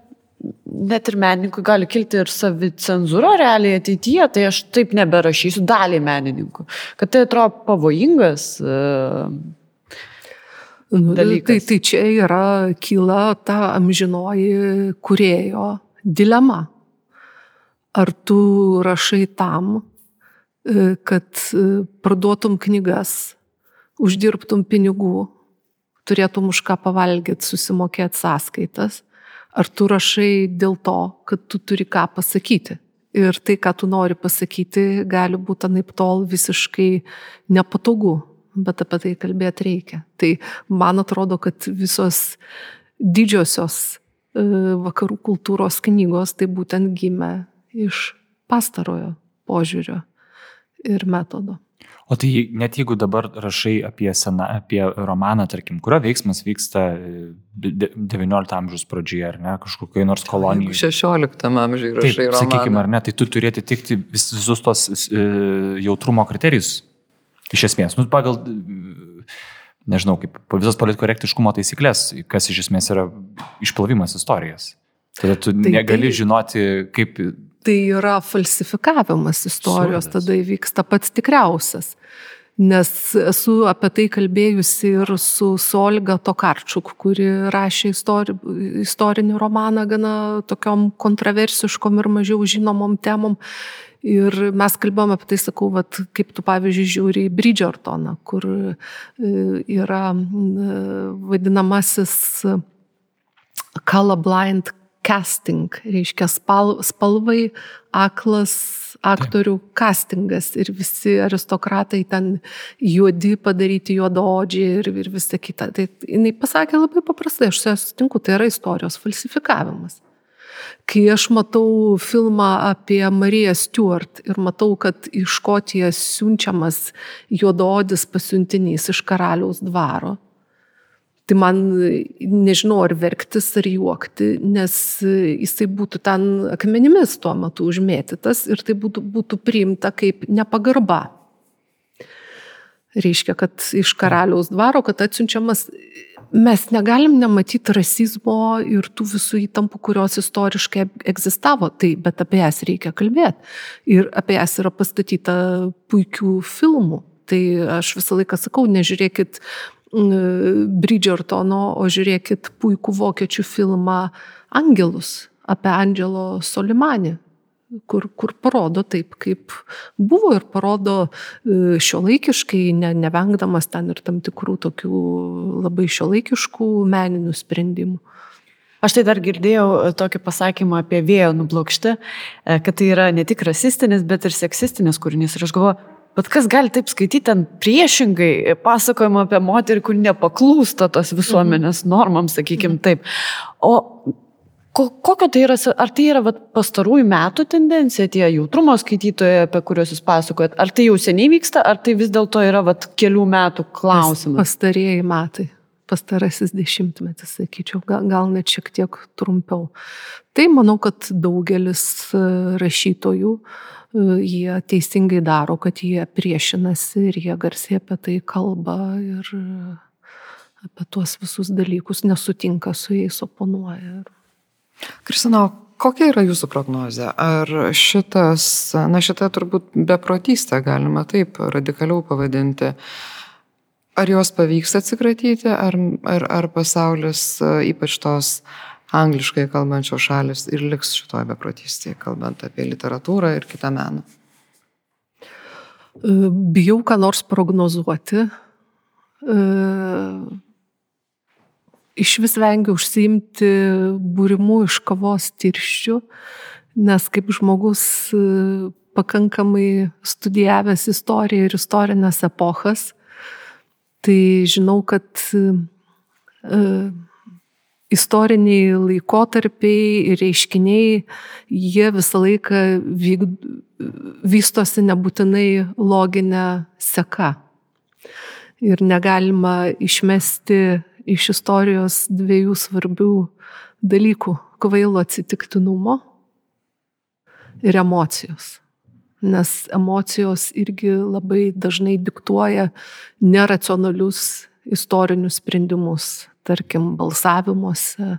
net ir menininkui gali kilti ir savicenzūra realiai ateityje, tai aš taip neberašysiu daliai menininkų. Kad tai atrodo pavojingas. Dalykas. Tai, tai čia yra, kyla ta amžinoji kurėjo dilema. Ar tu rašai tam, kad e, parduotum knygas, uždirbtum pinigų, turėtum už ką pavalgyti, susimokėti sąskaitas, ar tu rašai dėl to, kad tu turi ką pasakyti. Ir tai, ką tu nori pasakyti, gali būti anaip tol visiškai nepatogu, bet apie tai kalbėti reikia. Tai man atrodo, kad visos didžiosios e, vakarų kultūros knygos tai būtent gimė iš pastarojo požiūrio ir metodo. O tai net jeigu dabar rašai apie, sena, apie romaną, tarkim, kurio veiksmas vyksta XIX amžiaus pradžioje, ar ne, kažkokiai nors kolonijai. XVI amžiuje rašai Taip, romaną. Sakykime, ar ne, tai tu turėti tikti vis, visus tos e, jautrumo kriterijus. Iš esmės, nu, pagal, nežinau, kaip visas politkorektiškumo taisyklės, kas iš esmės yra išplovimas istorijas. Tada tu tai, negali tai... žinoti, kaip tai yra falsifikavimas istorijos, Suodas. tada įvyksta pats tikriausias. Nes esu apie tai kalbėjusi ir su Solga Tokarčuk, kuri rašė istori, istorinį romaną gana tokiom kontroversiškom ir mažiau žinomom temom. Ir mes kalbėjome apie tai, sakau, vat, kaip tu pavyzdžiui žiūri į Bridgertoną, kur e, yra vadinamasis colorblind casting, reiškia spal, spalvai aklas aktorių Taip. castingas ir visi aristokratai ten juodi padaryti juododžiai ir, ir visa kita. Tai jinai pasakė labai paprastai, aš su ja sutinku, tai yra istorijos falsifikavimas. Kai aš matau filmą apie Mariją Stewart ir matau, kad iš Škotijos siunčiamas juododis pasiuntinys iš karaliaus dvaro, Tai man nežinau, ar verktis, ar juokti, nes jisai būtų ten akmenimis tuo metu užmėtytas ir tai būtų, būtų priimta kaip nepagarba. Reiškia, kad iš karaliaus dvaro, kad atsiunčiamas, mes negalim nematyti rasizmo ir tų visų įtampų, kurios istoriškai egzistavo, tai, bet apie jas reikia kalbėti. Ir apie jas yra pastatyta puikių filmų. Tai aš visą laiką sakau, nežiūrėkit Bridgertono, o žiūrėkit puikų vokiečių filmą Angelus apie Angelo Solimanį, kur, kur parodo taip, kaip buvo ir parodo e, šiuolaikiškai, ne, nevengdamas ten ir tam tikrų tokių labai šiuolaikiškų meninių sprendimų. Aš tai dar girdėjau tokį pasakymą apie vėjo nublokštį, e, kad tai yra ne tik rasistinis, bet ir seksistinis kūrinys. Ir aš galvoju, Bet kas gali taip skaityti ten priešingai, pasakojama apie moterį, kur nepaklūsta tos visuomenės mhm. normams, sakykim taip. O ko, kokio tai yra, ar tai yra vat, pastarųjų metų tendencija, tie jautrumo skaitytojai, apie kuriuos jūs pasakojat, ar tai jau seniai vyksta, ar tai vis dėlto yra vat, kelių metų klausimas? Pastarėjai metai pastarasis dešimtmetis, sakyčiau, gal, gal net šiek tiek trumpiau. Tai manau, kad daugelis rašytojų uh, jie teisingai daro, kad jie priešinasi ir jie garsiai apie tai kalba ir apie tuos visus dalykus nesutinka su jais, oponuoja. Kristina, kokia yra jūsų prognozė? Ar šitas, na šitą turbūt beprotystę galima taip radikaliau pavadinti, ar jos pavyks atsikratyti, ar, ar, ar pasaulis, ypač tos angliškai kalbančios šalis ir liks šitoje beprotystėje, kalbant apie literatūrą ir kitą meną? E, bijau ką nors prognozuoti. E, iš vis vengiu užsiimti būrimų iš kavos tirščių, nes kaip žmogus e, pakankamai studijavęs istoriją ir istorinės epochas, tai žinau, kad istoriniai laikotarpiai reiškiniai, jie visą laiką vyk, vystosi nebūtinai loginę seką. Ir negalima išmesti iš istorijos dviejų svarbių dalykų - kvailo atsitiktinumo ir emocijos. Nes emocijos irgi labai dažnai diktuoja neracionalius istorinius sprendimus, tarkim, balsavimuose,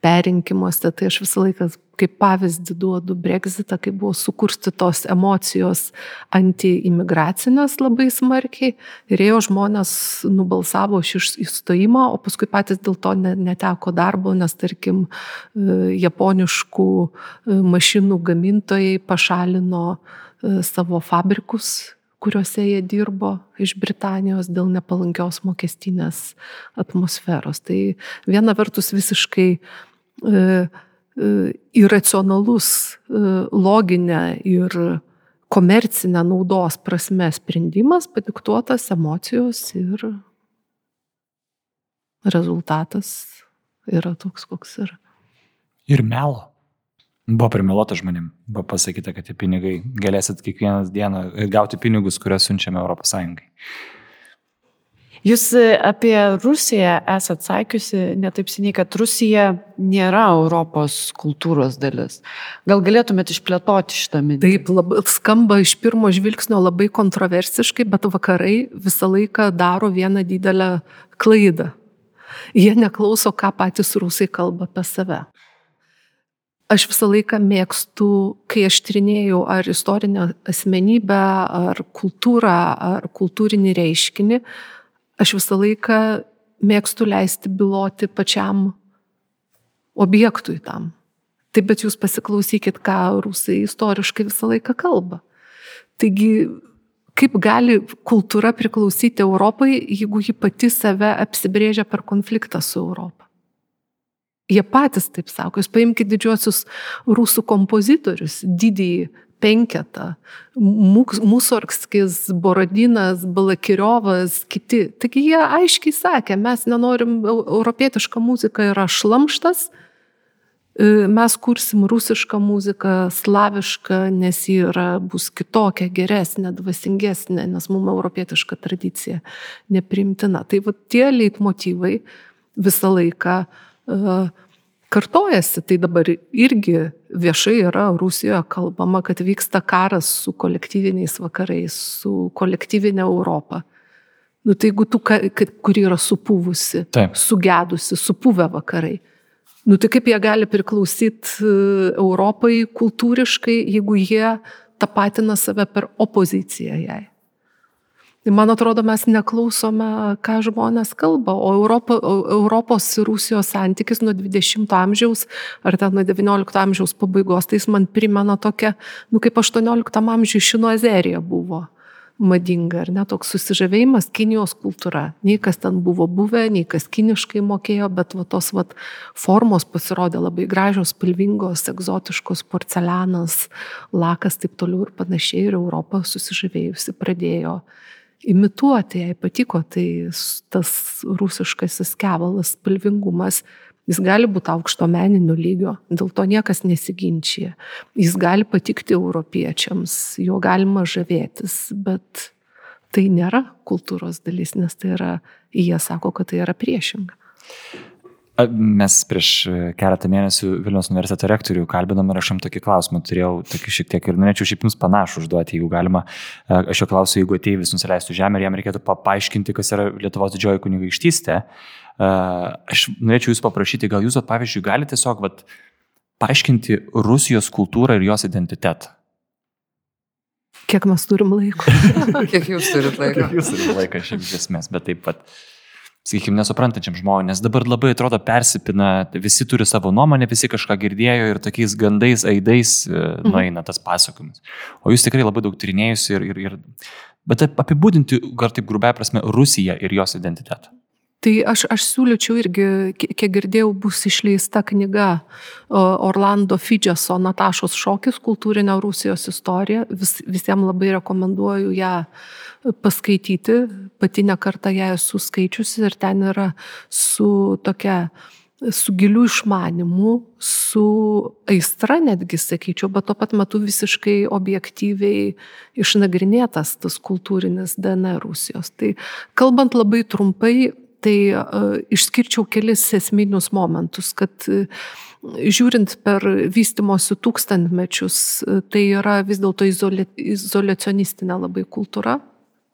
perinkimuose. Tai aš visą laiką kaip pavyzdį duodu Brexitą, kai buvo sukurstytos emocijos anti-imigracinės labai smarkiai ir ėjo žmonės nubalsavo iš įstojimo, o paskui patys dėl to neteko darbo, nes tarkim e, japoniškų e, mašinų gamintojai pašalino e, savo fabrikus kuriuose jie dirbo iš Britanijos dėl nepalankios mokestinės atmosferos. Tai viena vertus visiškai iracionalus loginę ir komercinę naudos prasme sprendimas padiktuotas emocijos ir rezultatas yra toks, koks yra. Ir melo. Buvo primeluota žmonėm, buvo pasakyta, kad tie pinigai galėsit kiekvieną dieną gauti pinigus, kuriuos siunčiame Europos Sąjungai. Jūs apie Rusiją esate sakiusi netaip seniai, kad Rusija nėra Europos kultūros dalis. Gal galėtumėte išplėtoti šitą mintį? Taip, labai, skamba iš pirmo žvilgsnio labai kontroversiškai, bet vakarai visą laiką daro vieną didelę klaidą. Jie neklauso, ką patys rusai kalba apie save. Aš visą laiką mėgstu, kai aš trinėjau ar istorinę asmenybę, ar kultūrą, ar kultūrinį reiškinį, aš visą laiką mėgstu leisti byloti pačiam objektui tam. Taip, bet jūs pasiklausykit, ką rusai istoriškai visą laiką kalba. Taigi, kaip gali kultūra priklausyti Europai, jeigu ji pati save apsibrėžia per konfliktą su Europą? Jie patys taip sako, jūs paimkite didžiosius rusų kompozitorius, didįjį penketą. Musorgskis, Borodinas, Balakiriovas, kiti. Taigi jie aiškiai sakė, mes nenorim, europietiška muzika yra šlamštas, e, mes kursim rusišką muziką, slavišką, nes ji yra, bus kitokia, geresnė, dvasingesnė, nes mums europietiška tradicija neprimtina. Tai va tie leitmotyvai visą laiką uh, kartojasi. Tai dabar irgi viešai yra Rusijoje kalbama, kad vyksta karas su kolektyviniais vakarais, su kolektyvinė Europa. Nu, tai jeigu tu, kuri yra supūvusi, Taip. sugedusi, supuvę vakarai, nu, tai kaip jie gali priklausyti e, Europai kultūriškai, jeigu jie tapatina save per opoziciją jai. Tai man atrodo, mes neklausome, ką žmonės kalba, o Europo, Europos ir Rusijos santykis nuo 20 amžiaus ar ten nuo 19 amžiaus pabaigos, tai jis man primena tokia, nu kaip 18 amžiuje šinoazerija buvo madinga, ar ne, toks susižavėjimas Kinijos kultūra. Nei kas ten buvo buvę, nei kas kiniškai mokėjo, bet va, tos va, formos pasirodė labai gražios, spalvingos, egzotiškos, porcelianas, lakas, taip toliau ir panašiai. Ir Europą susižavėjusi pradėjo imituoti, jai patiko, tai tas rusiškasis kevalas, spalvingumas, jis gali būti aukšto meninio lygio, dėl to niekas nesiginčia. Jis gali patikti europiečiams, jo galima žavėtis, bet tai nėra kultūros dalis, nes tai yra, jie sako, kad tai yra priešinga. Mes prieš keletą mėnesių Vilnius universiteto rektorių kalbinam ir aš jam tokį klausimą turėjau, tokį šiek tiek ir norėčiau šiaip jums panašų užduoti, jeigu galima. Aš jo klausiu, jeigu ateivis nusileistų žemę ir jam reikėtų paaiškinti, kas yra Lietuvos didžioji kunigaikštystė. Aš norėčiau jūsų paprašyti, gal jūs, pavyzdžiui, galite tiesiog vat, paaiškinti Rusijos kultūrą ir jos identitetą. Kiek mes turim laiko? [LAUGHS] Kiek jūs turite laiko? Kiek jūs turite laiko, šiaip iš esmės, bet taip pat sakykime, nesuprantančiam žmogui, nes dabar labai atrodo persipina, visi turi savo nuomonę, visi kažką girdėjo ir tokiais gandais, aidais e, mhm. nueina tas pasakojimas. O jūs tikrai labai daug tyrinėjusi ir, ir, ir... Bet apibūdinti, gal taip grubia prasme, Rusiją ir jos identitetą. Tai aš, aš siūlyčiau irgi, kiek girdėjau, bus išleista knyga Orlando Fidžeso Natašos šokis kultūrinė Rusijos istorija. Vis, visiems labai rekomenduoju ją paskaityti. Pati nekartą ją esu skaičiusi ir ten yra su tokia su giliu išmanimu, su aistra netgi, sakyčiau, bet tuo pat metu visiškai objektyviai išnagrinėtas tas kultūrinis DNR Rusijos. Tai kalbant labai trumpai, Tai uh, išskirčiau kelis esminius momentus, kad uh, žiūrint per vystimosi tūkstantmečius, uh, tai yra vis dėlto izolacionistinė labai kultūra,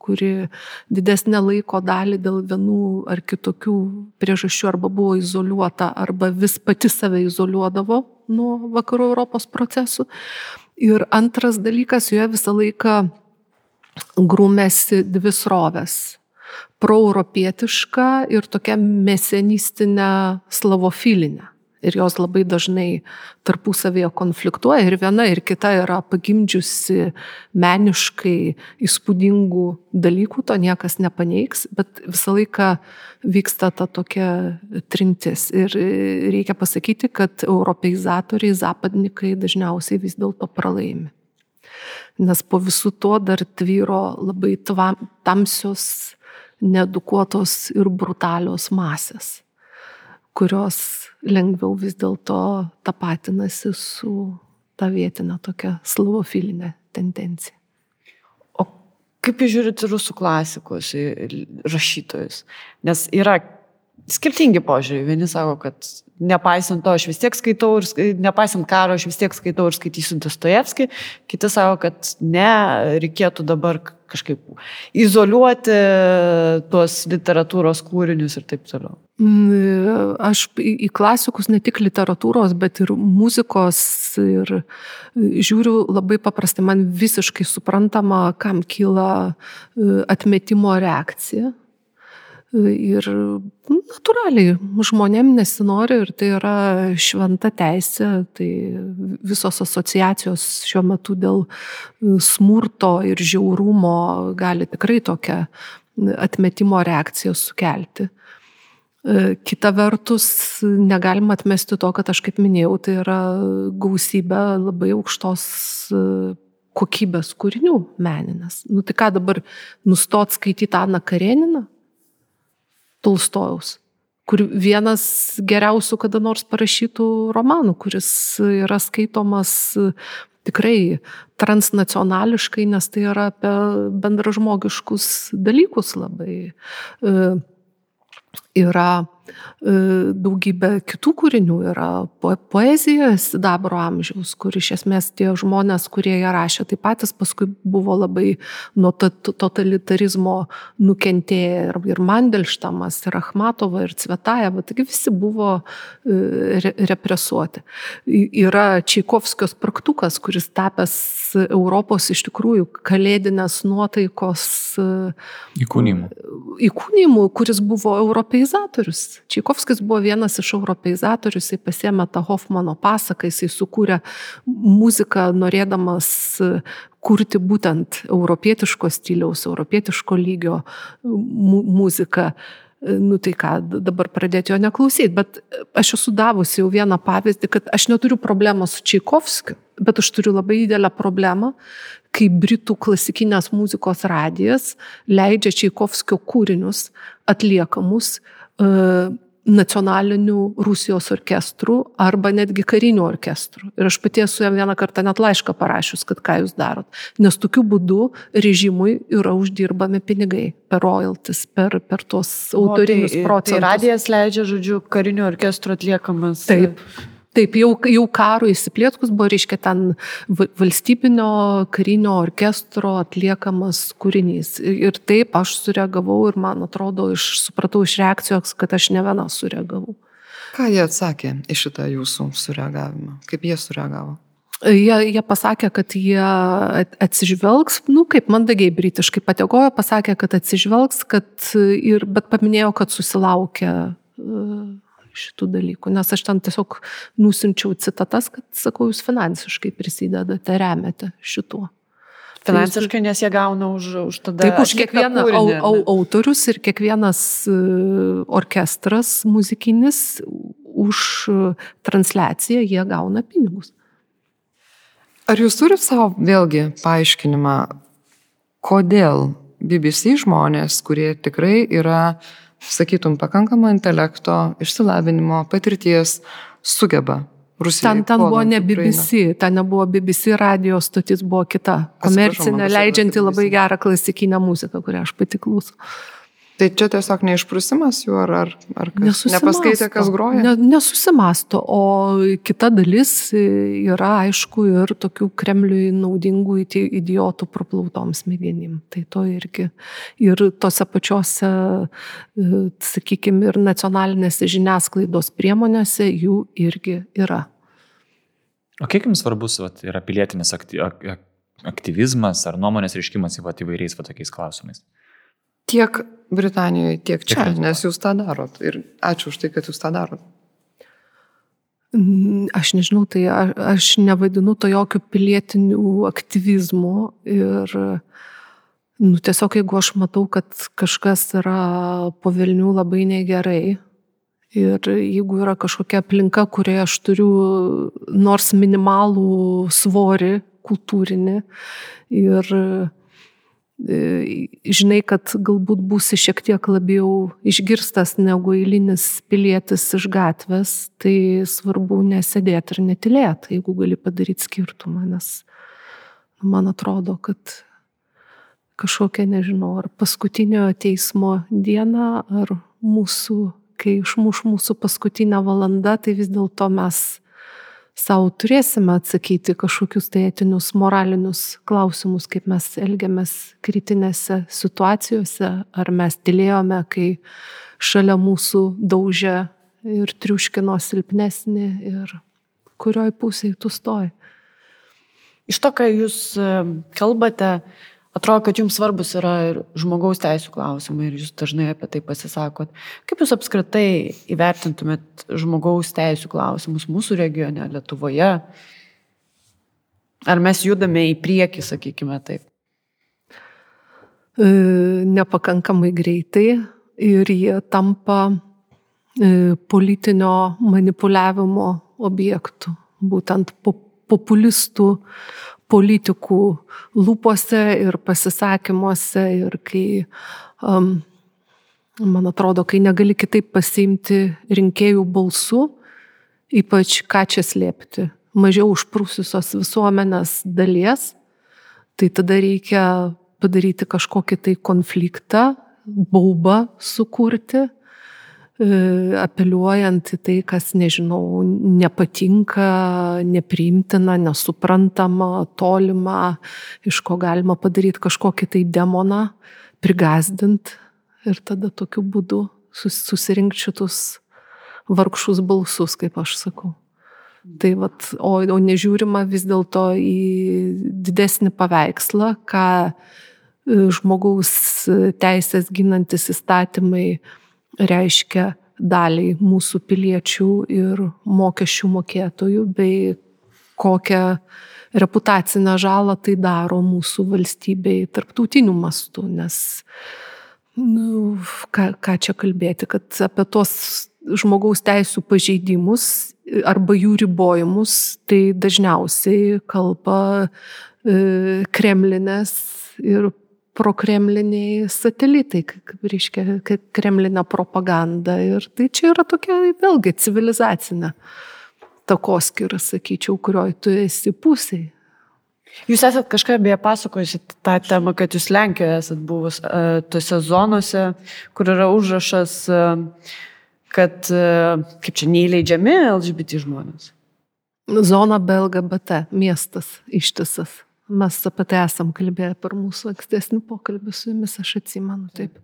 kuri didesnę laiko dalį dėl vienų ar kitokių priežasčių arba buvo izoliuota, arba vis pati save izoliuodavo nuo vakarų Europos procesų. Ir antras dalykas, joje visą laiką grūmėsi dvi srovės proeuropietišką ir tokią mesenistinę slavofilinę. Ir jos labai dažnai tarpusavėje konfliktuoja ir viena ir kita yra pagimdžiusi meniškai įspūdingų dalykų, to niekas nepaneigs, bet visą laiką vyksta ta tokia trintis. Ir reikia pasakyti, kad europeizatoriai, zapadnikai dažniausiai vis dėlto pralaimi. Nes po visų to dar tvyro labai tamsios needukuotos ir brutalios masės, kurios lengviau vis dėlto tapatinasi su ta vietinė tokia slavofilinė tendencija. O kaip jūs žiūrite rusų klasikus, rašytojus? Nes yra skirtingi požiūriai. Vieni sako, kad nepaisant to, aš vis tiek skaitau ir nepaisant karo, aš vis tiek skaitau ir skaitysiu Dostojevskį. Kiti sako, kad ne, reikėtų dabar kažkaip izoliuoti tuos literatūros kūrinius ir taip toliau. Mm, aš į klasikus ne tik literatūros, bet ir muzikos ir žiūriu labai paprastai, man visiškai suprantama, kam kyla e, atmetimo reakcija Ir natūraliai žmonėm nesinori ir tai yra šventa teisė, tai visos asociacijos šiuo metu dėl smurto ir žiaurumo gali tikrai tokią atmetimo reakciją sukelti. Kita vertus, negalima atmesti to, kad aš kaip minėjau, tai yra gausybė labai aukštos kokybės kūrinių meninės. Nu tai ką dabar nustot skaityti Aną Kareniną? Tolstojaus, kur vienas geriausių kada nors parašytų romanų, kuris yra skaitomas tikrai transnacionališkai, nes tai yra apie bendražmogiškus dalykus labai. Yra E, daugybė kitų kūrinių yra poezija sidabro amžiaus, kur iš esmės tie žmonės, kurie ją rašė, taip patys paskui buvo labai nuo totalitarizmo nukentėję ir Mandelštamas, ir Akhmatova, ir Cvetajeva, taigi visi buvo e, represuoti. Yra Čaikovskio spragtukas, kuris tapęs Europos iš tikrųjų kalėdinės nuotaikos e, įkūnymų. Įkūnymų, kuris buvo europeizatorius Čaikovskis buvo vienas iš europeizatorių, jisai pasėmė tą Hoffmano pasaką, jisai sukūrė muziką norėdamas kurti būtent europietiško stiliaus, europietiško lygio mu muziką. Nu tai ką, dabar pradėti jo neklausyti, bet aš esu davusi jau vieną pavyzdį, kad aš neturiu problemą su Čaikovskiu, bet aš turiu labai didelę problemą, kai Britų klasikinės muzikos radijas leidžia Čaikovskio kūrinius atliekamus uh, nacionalinių Rusijos orkestrų arba netgi karinių orkestrų. Ir aš pati esu jam vieną kartą net laišką parašius, kad ką jūs darot. Nes tokiu būdu režimui yra uždirbami pinigai per royalties, per, per tuos autorinius o, tai, procentus. Tai radijas leidžia, žodžiu, karinių orkestrų atliekamas. Taip. Taip, jau, jau karo įsiplėtkus buvo, reiškia, ten valstybinio karinio orkestro atliekamas kūrinys. Ir taip aš sureagavau ir man atrodo, iš, supratau iš reakcijos, kad aš ne viena sureagavau. Ką jie atsakė iš šitą jūsų sureagavimą? Kaip jie sureagavo? Jie, jie pasakė, kad jie atsižvelgs, nu kaip mandagiai britiškai pategojo, pasakė, kad atsižvelgs, kad ir, bet paminėjo, kad susilaukia šitų dalykų, nes aš ten tiesiog nusinčiau citatas, kad sakau, jūs finansiškai prisidedate, remiate šituo. Finansiškai, nes jie gauna už, už tada. Taip, už kiekvieną au, au, autorius ir kiekvienas e, orkestras muzikinis už transliaciją jie gauna pinigus. Ar jūs turite savo vėlgi paaiškinimą, kodėl BBC žmonės, kurie tikrai yra, sakytum, pakankamo intelekto, išsilavinimo, patirties, sugeba Rusijoje? Ten, ten buvo ne Ukrainą? BBC, ten nebuvo BBC radio stotis, buvo kita komercinė, leidžianti labai gerą klasikinę muziką, kurią aš pati klausau. Tai čia tiesiog neišprusimas jų, ar, ar, ar kas? Nepaskaitė, kas groja? Ne, nesusimasto, o kita dalis yra, aišku, ir tokių Kremliui naudingų idiotų praplautom smegenim. Tai to irgi. Ir tose pačiose, sakykime, ir nacionalinėse žiniasklaidos priemonėse jų irgi yra. O kiek jums svarbus vat, yra pilietinis akty, ak, ak, aktyvizmas ar nuomonės reiškimas vat, įvairiais vat, tokiais klausimais? Tiek Britanijoje, tiek čia, Lietuvoj. nes jūs tą darot. Ir ačiū už tai, kad jūs tą darot. Mm, Aš nežinau, tai aš nevadinu to jokių pilietinių aktyvizmų ir nu, tiesiog jeigu aš matau, kad kažkas yra po Vilnių labai negerai ir jeigu yra kažkokia aplinka, kurioje aš turiu nors minimalų svorį kultūrinį ir žinai, kad galbūt būsi šiek tiek labiau išgirstas negu eilinis pilietis iš gatvės, tai svarbu nesėdėti ir netilėti, jeigu gali padaryti skirtumą, nes man atrodo, kad kažkokia, nežinau, ar paskutinio teismo diena, ar mūsų, kai išmuš mūsų paskutinę valandą, tai vis dėlto mes savo turėsime atsakyti kažkokius tai etinius, moralinius klausimus, kaip mes elgiamės kritinėse situacijose, ar mes tylėjome, kai šalia mūsų daužė ir triuškino silpnesnį ir kurioj pusėje tu stoji. Iš to, ką jūs e, kalbate, atrodo, kad jums svarbus yra ir žmogaus teisų klausimai ir jūs dažnai apie tai pasisakot. Kaip jūs apskritai įvertintumėt žmogaus teisų klausimus mūsų regione, Lietuvoje? Ar mes judame į priekį, sakykime taip? E, nepakankamai greitai ir jie tampa e, politinio manipuliavimo objektų, būtent po- populistų politikų lūpose ir pasisakymuose ir kai, um, man atrodo, kai negali kitaip pasiimti rinkėjų balsų, ypač ką čia slėpti, mažiau užprūsusios visuomenės dalies, tai tada reikia padaryti kažkokį tai konfliktą, baubą sukurti, apeliuojant į tai, kas, nežinau, nepatinka, nepriimtina, nesuprantama, tolima, iš ko galima padaryti kažkokį tai demoną, prigazdint ir tada tokiu būdu sus- susirinkti šitus vargšus balsus, kaip aš sakau. Tai vat, o, o nežiūrima vis dėlto į didesnį paveikslą, ką e, žmogaus teisės ginantis įstatymai reiškia daliai mūsų piliečių ir mokesčių mokėtojų, bei kokią reputacinę žalą tai daro mūsų valstybei tarptautiniu mastu, nes nu, ką, ką čia kalbėti, kad apie tos žmogaus teisų pažeidimus arba jų ribojimus, tai dažniausiai kalba e, kremlinės ir prokremliniai satelitai, reiškia, kremlinė propaganda. Ir tai čia yra tokia vėlgi civilizacinė takoskira, sakyčiau, kurioj tu esi pusėje. Jūs esat kažką beje pasakojusi tą temą, kad jūs Lenkijoje esat buvus uh, tose zonose, kur yra užrašas, uh, kad uh, kaip čia neįleidžiami LGBT žmonės. Zona be LGBT, miestas ištisas. Mes apie tai esam kalbėję per mūsų ankstesnį pokalbį su jumis, aš atsimenu taip.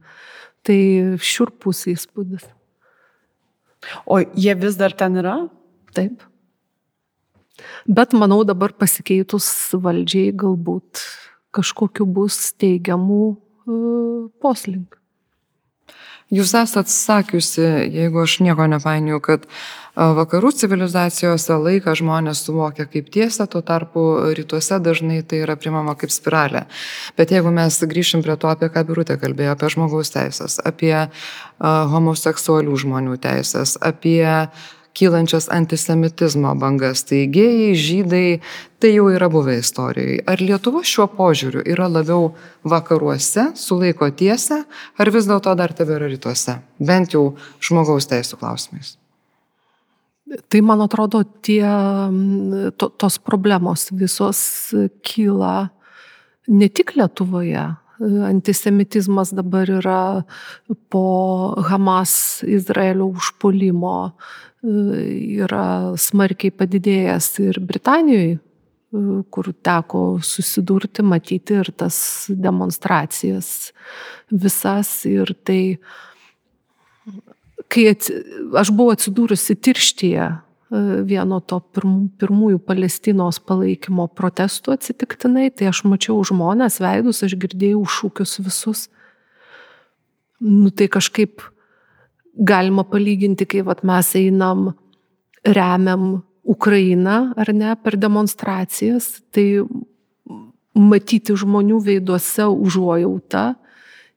Tai šiurpus įspūdis. O jie vis dar ten yra? Taip. Bet manau dabar pasikeitus valdžiai galbūt kažkokiu bus teigiamų uh, poslinkių. Jūs esat sakiusi, jeigu aš nieko nepainioju, kad vakarų civilizacijose laiką žmonės suvokia kaip tiesą, tuo tarpu rytuose dažnai tai yra primama kaip spiralė. Bet jeigu mes grįšim prie to, apie ką Birutė kalbėjo, apie žmogaus teisės, apie homoseksualių žmonių teisės, apie kylančias antisemitizmo bangas. Tai gėjai, žydai, tai jau yra buvę istorijoje. Ar Lietuva šiuo požiūriu yra labiau vakaruose, sulaiko tiesą, ar vis dėlto dar tebėra rytuose, bent jau žmogaus teisų klausimais? Tai man atrodo, tie, to, tos problemos visos kyla ne tik Lietuvoje. Antisemitizmas dabar yra po Hamas Izraelio užpolimo, yra smarkiai padidėjęs ir Britanijoje, kur teko susidurti, matyti ir tas demonstracijas visas. Ir tai, kai atsi, aš buvau atsidūrusi tirštyje vieno to pirmųjų Palestinos palaikymo protestų atsitiktinai, tai aš mačiau žmonės veidus, aš girdėjau šūkius visus. Nu tai kažkaip galima palyginti, kai vat, mes einam, remiam Ukrainą ar ne per demonstracijas, tai matyti žmonių veiduose užuojautą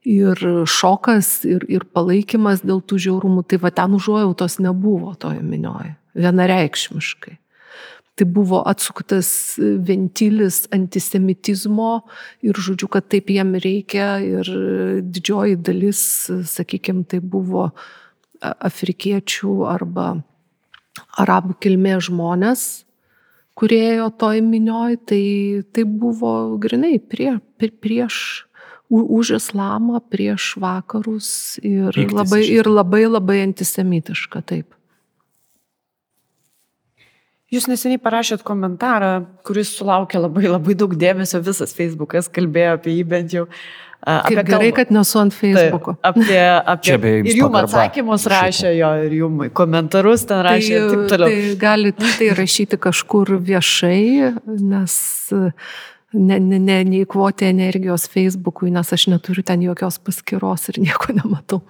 ir šokas, ir, ir palaikymas dėl tų žiaurumų, tai va ten užuojautos nebuvo toje minioje, vienareikšmiškai. Tai buvo atsuktas ventilis antisemitizmo ir žodžiu, kad taip jiem reikia ir didžioji dalis, sakykime, tai buvo uh, afrikiečių arba arabų kilmės žmonės, kurie ėjo toj minioj, tai, tai buvo grinai prie, prieš už islamą, prieš vakarus ir Pyktis labai, ir labai labai antisemitiška, taip. Jūs neseniai parašėt komentarą, kuris sulaukė labai labai daug dėmesio, visas Facebookas kalbėjo apie jį bent jau. Uh, Kaip gerai, kalbą. kad nesu ant Facebook'o. Tai, apie, apie, ir jums atsakymus rašė jo, ir jums komentarus ten rašė tai, ir taip toliau. Tai galite [LAUGHS] tai rašyti kažkur viešai, nes ne, ne, ne, neįkvoti energijos Facebook'ui, nes aš neturiu ten jokios paskiros ir nieko nematau.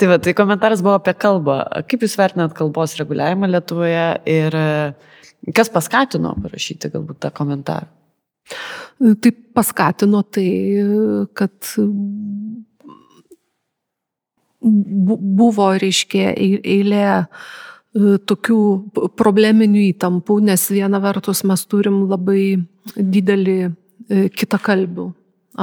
Tai va, tai komentaras buvo apie kalbą. Kaip Jūs vertinat kalbos reguliavimą Lietuvoje ir kas paskatino parašyti galbūt tą komentarą? Tai paskatino tai, kad buvo, reiškia, eilė e, tokių probleminių įtampų, nes viena vertus mes turim labai didelį e, kitakalbių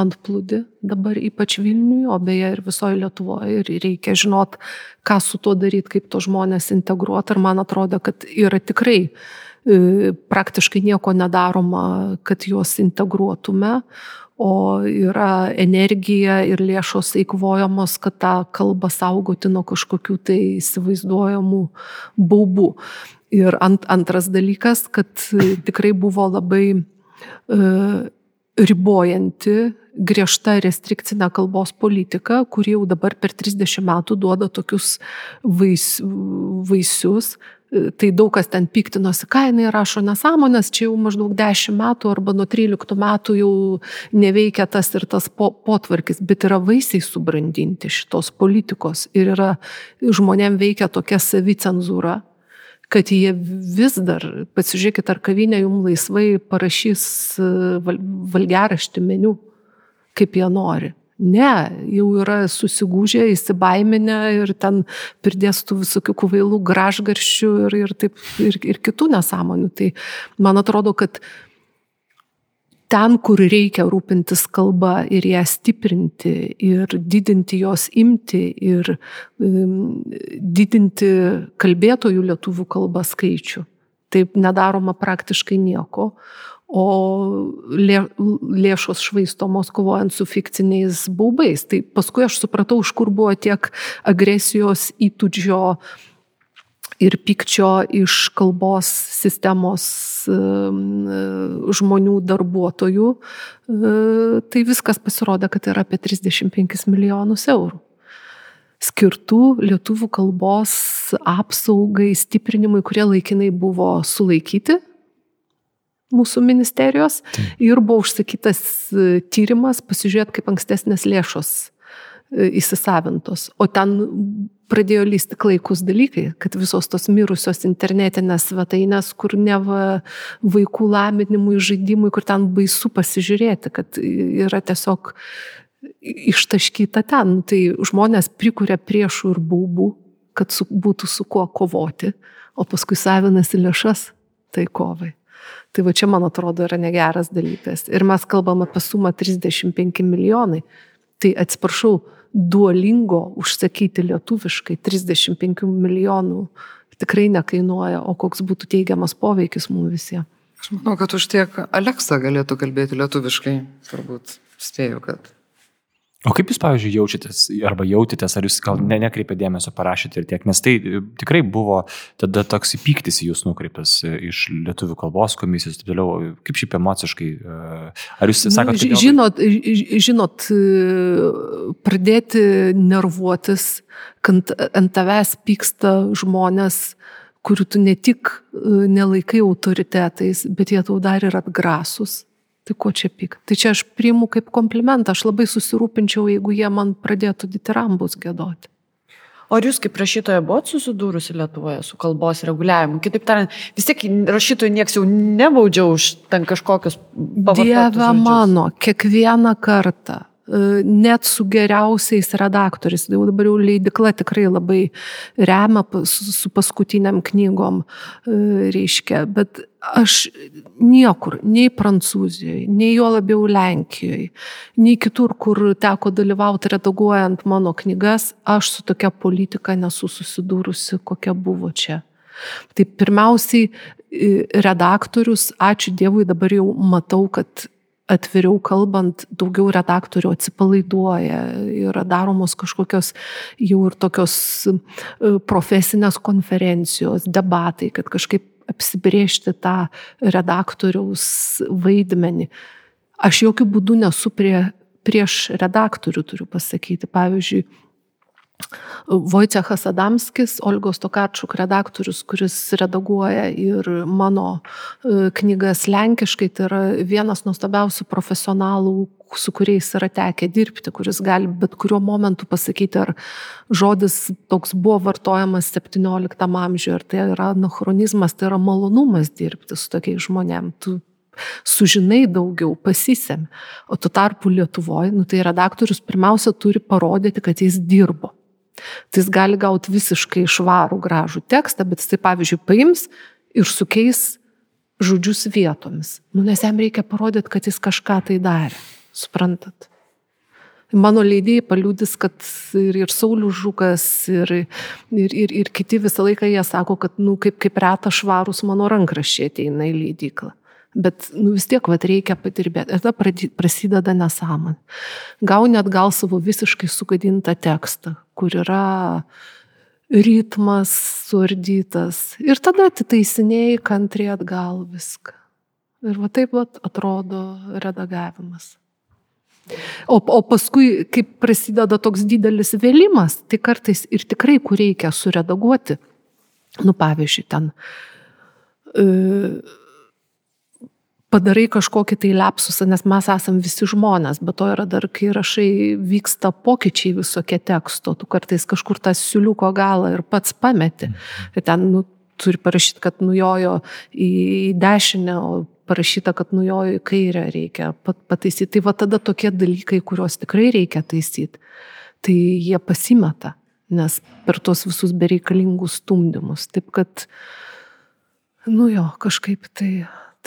antplūdį dabar ypač Vilniui, o beje ir visoje Lietuvoje. Ir reikia žinot, ką su tuo daryti, kaip to žmonės integruoti. Ir man atrodo, kad yra tikrai E, praktiškai nieko nedaroma, kad juos integruotume, o yra energija ir lėšos eikvojamos, kad tą kalbą saugoti nuo kažkokių tai įsivaizduojamų baubų. Ir ant, antras dalykas, kad tikrai buvo labai e, ribojanti griežta restrikcinė kalbos politika, kuri jau dabar per 30 metų duoda tokius vais, vaisius, tai daug kas ten piktinosi, ką jinai rašo nesąmonės, čia jau maždaug 10 metų arba nuo 13 metų jau neveikia tas ir tas po, potvarkis, bet yra vaisiai subrandinti šitos politikos ir yra žmonėm veikia tokia savicenzūra, kad jie vis dar, pasižiūrėkit, ar kavinė jums laisvai parašys valgeraštį meniu, kaip jie nori. Ne, jau yra susigūžę, įsibaiminę ir ten pridės tų visokių kvailų gražgarščių ir, ir, taip, ir, ir kitų nesąmonių. Tai man atrodo, kad ten, kur reikia rūpintis kalba ir ją stiprinti ir didinti jos imti ir um, didinti kalbėtojų lietuvių kalbą skaičių. Taip nedaroma praktiškai nieko o lė, lėšos švaistomos kovojant su fikciniais baubais. Tai paskui aš supratau, iš kur buvo tiek agresijos įtūdžio ir pykčio iš kalbos sistemos žmonių darbuotojų. Tai viskas pasirodė, kad yra apie 35 milijonus eurų skirtų lietuvių kalbos apsaugai, stiprinimui, kurie laikinai buvo sulaikyti mūsų ministerijos ir buvo užsakytas e, tyrimas pasižiūrėti, kaip ankstesnės lėšos įsisavintos. O ten pradėjo lysti klaikus dalykai, kad visos tos mirusios internetinės svetainės, kur ne vaikų laminimui, žaidimui, kur ten baisu pasižiūrėti, kad yra tiesiog ištaškyta ten. Nu, tai žmonės prikuria priešų ir baubų, kad su, būtų su kuo kovoti, o paskui savinasi lėšas tai kovai. Tai va čia, man atrodo, yra negeras dalykas. Ir mes kalbam apie sumą 35 milijonai. Tai atsiprašau, duolingo užsakyti lietuviškai 35 milijonų tikrai nekainuoja, o koks būtų teigiamas poveikis mums visiems. Aš manau, kad už tiek Aleksa galėtų kalbėti lietuviškai, turbūt spėjau, kad O kaip jūs, pavyzdžiui, jaučiatės arba jautėtės, ar jūs gal ne, nekreipėte dėmesio parašyti ir tiek, nes tai e, tikrai buvo tada toks įpyktis į jūs nukreiptas e, iš lietuvių kalbos komisijos ir taip toliau. Kaip šiaip emociškai, e, ar jūs sakote? Nu, žinot, žinot, pradėti nervuotis, kad ant tavęs pyksta žmonės, kurių tu ne tik nelaikai autoritetais, bet jie tau dar ir atgrasus Tai ko čia pyk? Tai čia aš priimu kaip komplimentą, aš labai susirūpinčiau, jeigu jie man pradėtų ditirambus gėdoti. O ar jūs kaip rašytoja buvote susidūrusi Lietuvoje su kalbos reguliavimu? Kitaip tariant, vis tiek rašytojų nieks jau nebaudžia už ten kažkokius pavadinimus. Dieve mano, kiekvieną kartą net su geriausiais redaktoriais. Jau dabar jau leidikla tikrai labai remia su paskutiniam knygom, e, reiškia, bet aš niekur, nei Prancūzijoje, nei jo labiau Lenkijoje, nei kitur, kur teko dalyvauti redaguojant mano knygas, aš su tokia politika nesu susidūrusi, kokia buvo čia. Tai pirmiausiai redaktorius, ačiū Dievui, dabar jau matau, kad atviriau kalbant, daugiau redaktorių atsipalaiduoja, yra daromos kažkokios jau ir tokios e, profesinės konferencijos, debatai, kad kažkaip apsibriežti tą redaktoriaus vaidmenį. Aš jokių būdų nesu prie, prieš redaktorių, turiu pasakyti. Pavyzdžiui, Vojcechas Adamskis, Olgos Tokarčuk redaktorius, kuris redaguoja ir mano e, knygas lenkiškai, tai yra vienas nuostabiausių profesionalų, su kuriais yra tekę dirbti, kuris gali bet kuriuo momentu pasakyti, ar žodis toks buvo vartojamas 17 amžiuje, ar tai yra anachronizmas, tai yra malonumas dirbti su tokiais žmonėm. Tu sužinai daugiau, pasisėm. O tu tarpu Lietuvoje, nu, tai redaktorius pirmiausia turi parodyti, kad jis dirbo. Tai jis gali gauti visiškai švarų, gražų tekstą, bet jis tai pavyzdžiui paims ir sukeis žodžius vietomis. Nu, nes jam reikia parodyti, kad jis kažką tai darė. Suprantat? Mano leidėjai paliūdis, kad ir, ir Saulis Žukas, ir, ir, ir, ir kiti visą laiką jie sako, kad nu, kaip, kaip reta švarus mano rankraščiai ateina į leidyklą. Bet nu, vis tiek vat, reikia patirbėti. Ir tada prasideda nesąmonė. Gauni atgal savo visiškai sugadintą tekstą, kur yra ritmas suardytas. Ir tada atitaisinėjai kantriai atgal viską. Ir va taip va atrodo redagavimas. O, o paskui, kai prasideda toks didelis vėlimas, tai kartais ir tikrai, kur reikia suredaguoti, nu pavyzdžiui, ten e, padarai kažkokį tai lepsusą, nes mes esame visi žmonės, bet to yra dar, kai rašai, vyksta pokyčiai visokie teksto, tu kartais kažkur tą siuliuko galą ir pats pameti. Ir tai ten nu, turi parašyti, kad nujojo į dešinę, o parašyta, kad nujojo į kairę, reikia pat, pataisyti. Tai va tada tokie dalykai, kuriuos tikrai reikia taisyti, tai jie pasimeta, nes per tos visus bereikalingus stumdymus. Taip kad, nu jo, kažkaip tai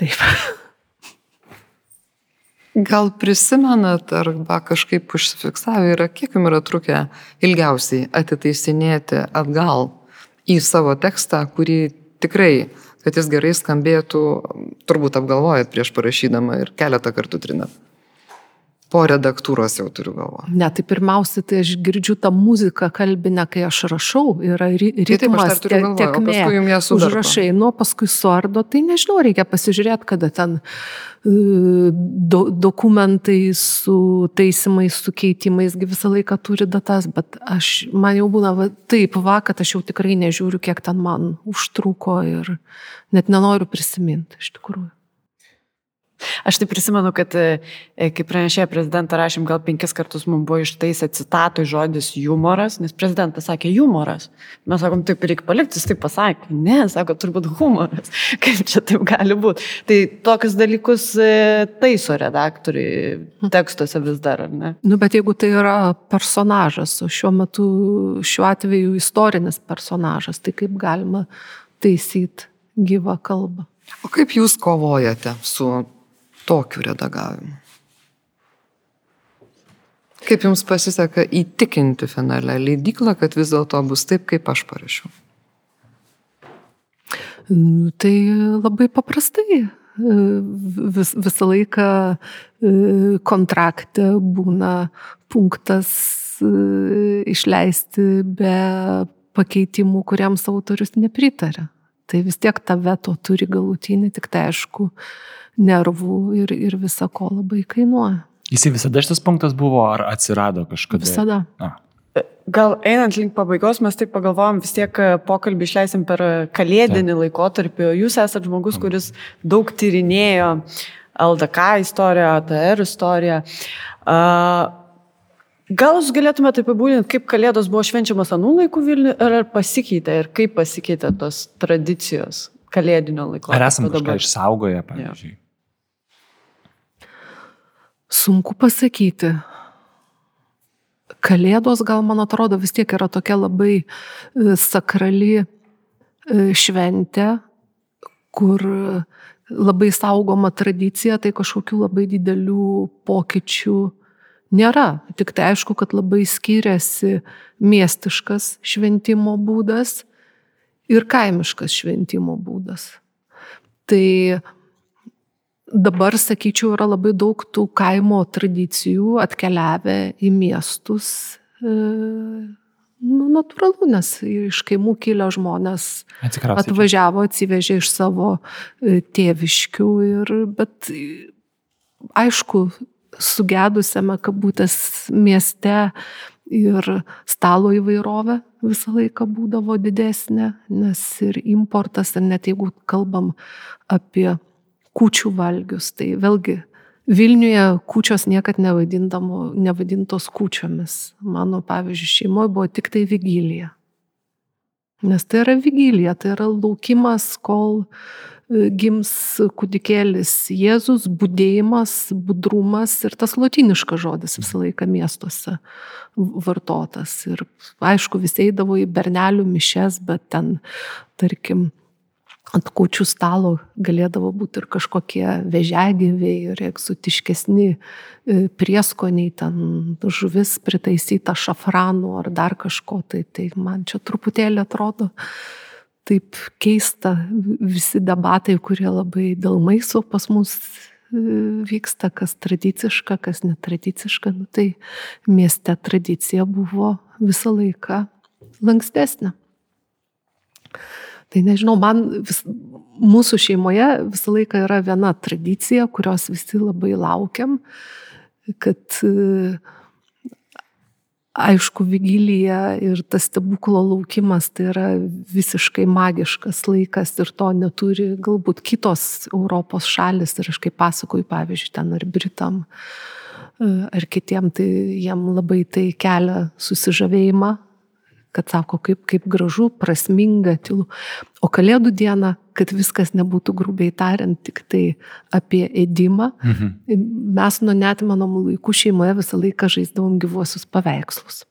taip. [LAUGHS] Gal prisimenat arba kažkaip užsifiksavę yra, kiek jums yra trukę ilgiausiai atitaisinėti atgal į savo tekstą, kurį tikrai, kad jis gerai skambėtų, turbūt apgalvojat prieš parašydama ir keletą kartų trinat po redaktūros jau turiu galvo. Ne, tai pirmiausia, tai aš girdžiu tą muziką kalbinę, kai aš rašau, yra ritmas, tai taip, te, tekmė, užrašai, nu, paskui suardo, tai nežinau, reikia pasižiūrėti, kada ten e, do, dokumentai su taisimais, su keitimais, visą laiką turi datas, bet aš, man jau būna va, taip, va, kad aš jau tikrai nežiūriu, kiek ten man užtruko ir net nenoriu prisiminti iš tikrųjų. Aš tai prisimenu, kad e, e, kai pranešė prezidentą rašym, gal penkis kartus mums buvo ištaisę citatui žodis humoras, nes prezidentas sakė humoras. Mes sakom, taip reikia palikti, jis taip pasakė. Ne, sako, turbūt humoras. [LAUGHS] Kaip čia taip gali būti? Tai tokius dalykus e, taiso redaktoriai tekstuose vis dar, ar ne? Nu, bet jeigu tai yra personažas, o šiuo metu, šiuo atveju istorinis personažas, tai kaip galima taisyti gyvą kalbą? O kaip jūs kovojate su tokiu redagavimu? Kaip jums pasiseka įtikinti finale leidiklą, kad vis dėlto bus taip, kaip aš parašiau? Nu, tai labai paprastai. Vis, visą laiką e, kontrakte būna punktas e, išleisti be pakeitimų, kuriems autorius nepritarė. Tai vis tiek ta veto turi galutinį, tik tai aišku, nervų ir, ir visa ko labai kainuoja. Jisai visada šitas punktas buvo ar atsirado kažkada? Visada. A. Gal einant link pabaigos, mes taip pagalvojom, vis tiek e, pokalbį išleisim per kalėdinį laikotarpį. Jūs esate žmogus, kuris daug tyrinėjo LDK istoriją, ATR istoriją. Gal jūs galėtumėte apibūdinti, kaip kalėdos buvo švenčiamas anų laikų Vilniuje, ar pasikeitė ir kaip pasikeitė tos tradicijos kalėdinio laiko? Ar esame kažką išsaugoję, pavyzdžiui? Ja. Sunku pasakyti. Kalėdos gal, man atrodo, vis tiek yra tokia labai e, sakrali e, šventė, kur labai saugoma tradicija, tai kažkokių labai didelių pokyčių nėra. Tik tai aišku, kad labai skiriasi miestiškas šventimo būdas ir kaimiškas šventimo būdas. Tai dabar, sakyčiau, yra labai daug tų kaimo tradicijų atkeliavę į miestus. E, nu, natūralu, nes iš kaimų kilę žmonės atvažiavo, atsivežė iš savo e, tėviškių, ir, bet aišku, sugedusiame kabutės mieste ir stalo įvairovė visą laiką būdavo didesnė, nes ir importas, ir net jeigu kalbam apie kučių valgius. Tai vėlgi Vilniuje kučios niekad nevadintos kučiomis. Mano, pavyzdžiui, šeimoje buvo tik tai vigilija. Nes tai yra vigilija, tai yra laukimas, kol e, gims kūdikėlis Jėzus, būdėjimas, budrumas ir tas lotiniškas žodis visą laiką miestuose vartotas. Ir aišku, visi eidavo į bernelių mišes, bet ten, tarkim, ant kučių stalo galėdavo būti ir kažkokie vežegyviai ir egzotiškesni e, prieskoniai, ten žuvis pritaisyta šafranu ar dar kažko, tai, tai man čia truputėlį atrodo taip keista visi debatai, kurie labai dėl maisto pas mus e, vyksta, kas tradiciška, kas netradiciška, nu, tai mieste tradicija buvo visą laiką lankstesnė. Tai nežinau, man vis, mūsų šeimoje visą laiką yra viena tradicija, kurios visi labai laukiam, kad aišku, vigilija ir tas stebuklo laukimas tai yra visiškai magiškas laikas ir to neturi galbūt kitos Europos šalis ir aš kaip pasakoju, pavyzdžiui, ten ar Britam ar kitiem, tai jiem labai tai kelia susižavėjimą kad sako, kaip, kaip gražu, prasminga, tylu. O Kalėdų diena, kad viskas nebūtų grubiai tariant tik tai apie ėdimą, mhm. mes nuo net mano laikų šeimoje visą laiką žaisdavom gyvuosius paveikslus.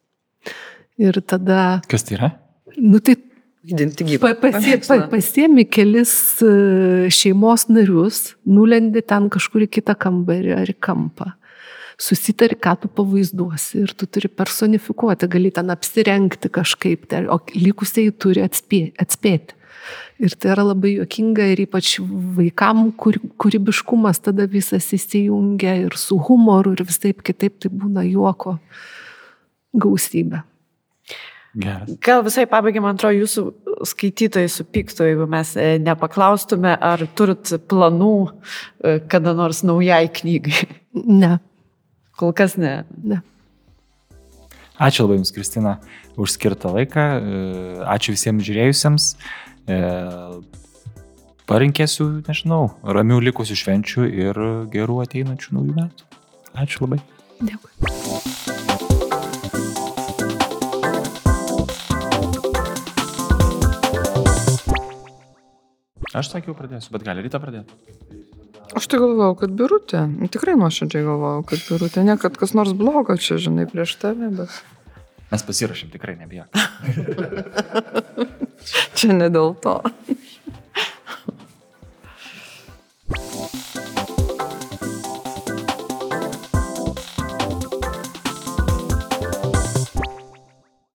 Ir tada... Kas tai yra? Nu tai Įdinti gyvą. Pasie, pa, pasiemi kelis e, šeimos narius, nulendi ten kažkur į kitą kambarį ar į kampą susitari, ką tu pavaizduosi ir tu turi personifikuoti, gali ten apsirengti kažkaip, tai, o likusiai turi atspėti. atspėti. Ir tai yra labai juokinga ir ypač vaikam, kur, kūrybiškumas tada visas įsijungia ir su humoru ir visaip kitaip tai būna juoko gausybė. Geras. Gal visai pabaigai, man atrodo, jūsų skaitytojai supyktų, jeigu mes e, nepaklaustume, ar turit planų e, kada nors naujai knygai. Ne. Kol kas ne. ne. Ačiū labai Jums, Kristina, už skirtą laiką. Ačiū visiems žiūrėjusiems. E, parinkėsiu, nežinau, ramių likusių švenčių ir gerų ateinančių naujų metų. Ačiū labai. Dėkui. Aš sakiau pradėsiu, bet gali rytą pradėti. Aš tai galvojau, kad birutė. Tikrai nuoširdžiai galvojau, kad birutė. Ne, kad kas nors blogo čia, žinai, prieš tave, bet Mes pasirašym, tikrai nebijok. čia ne dėl to.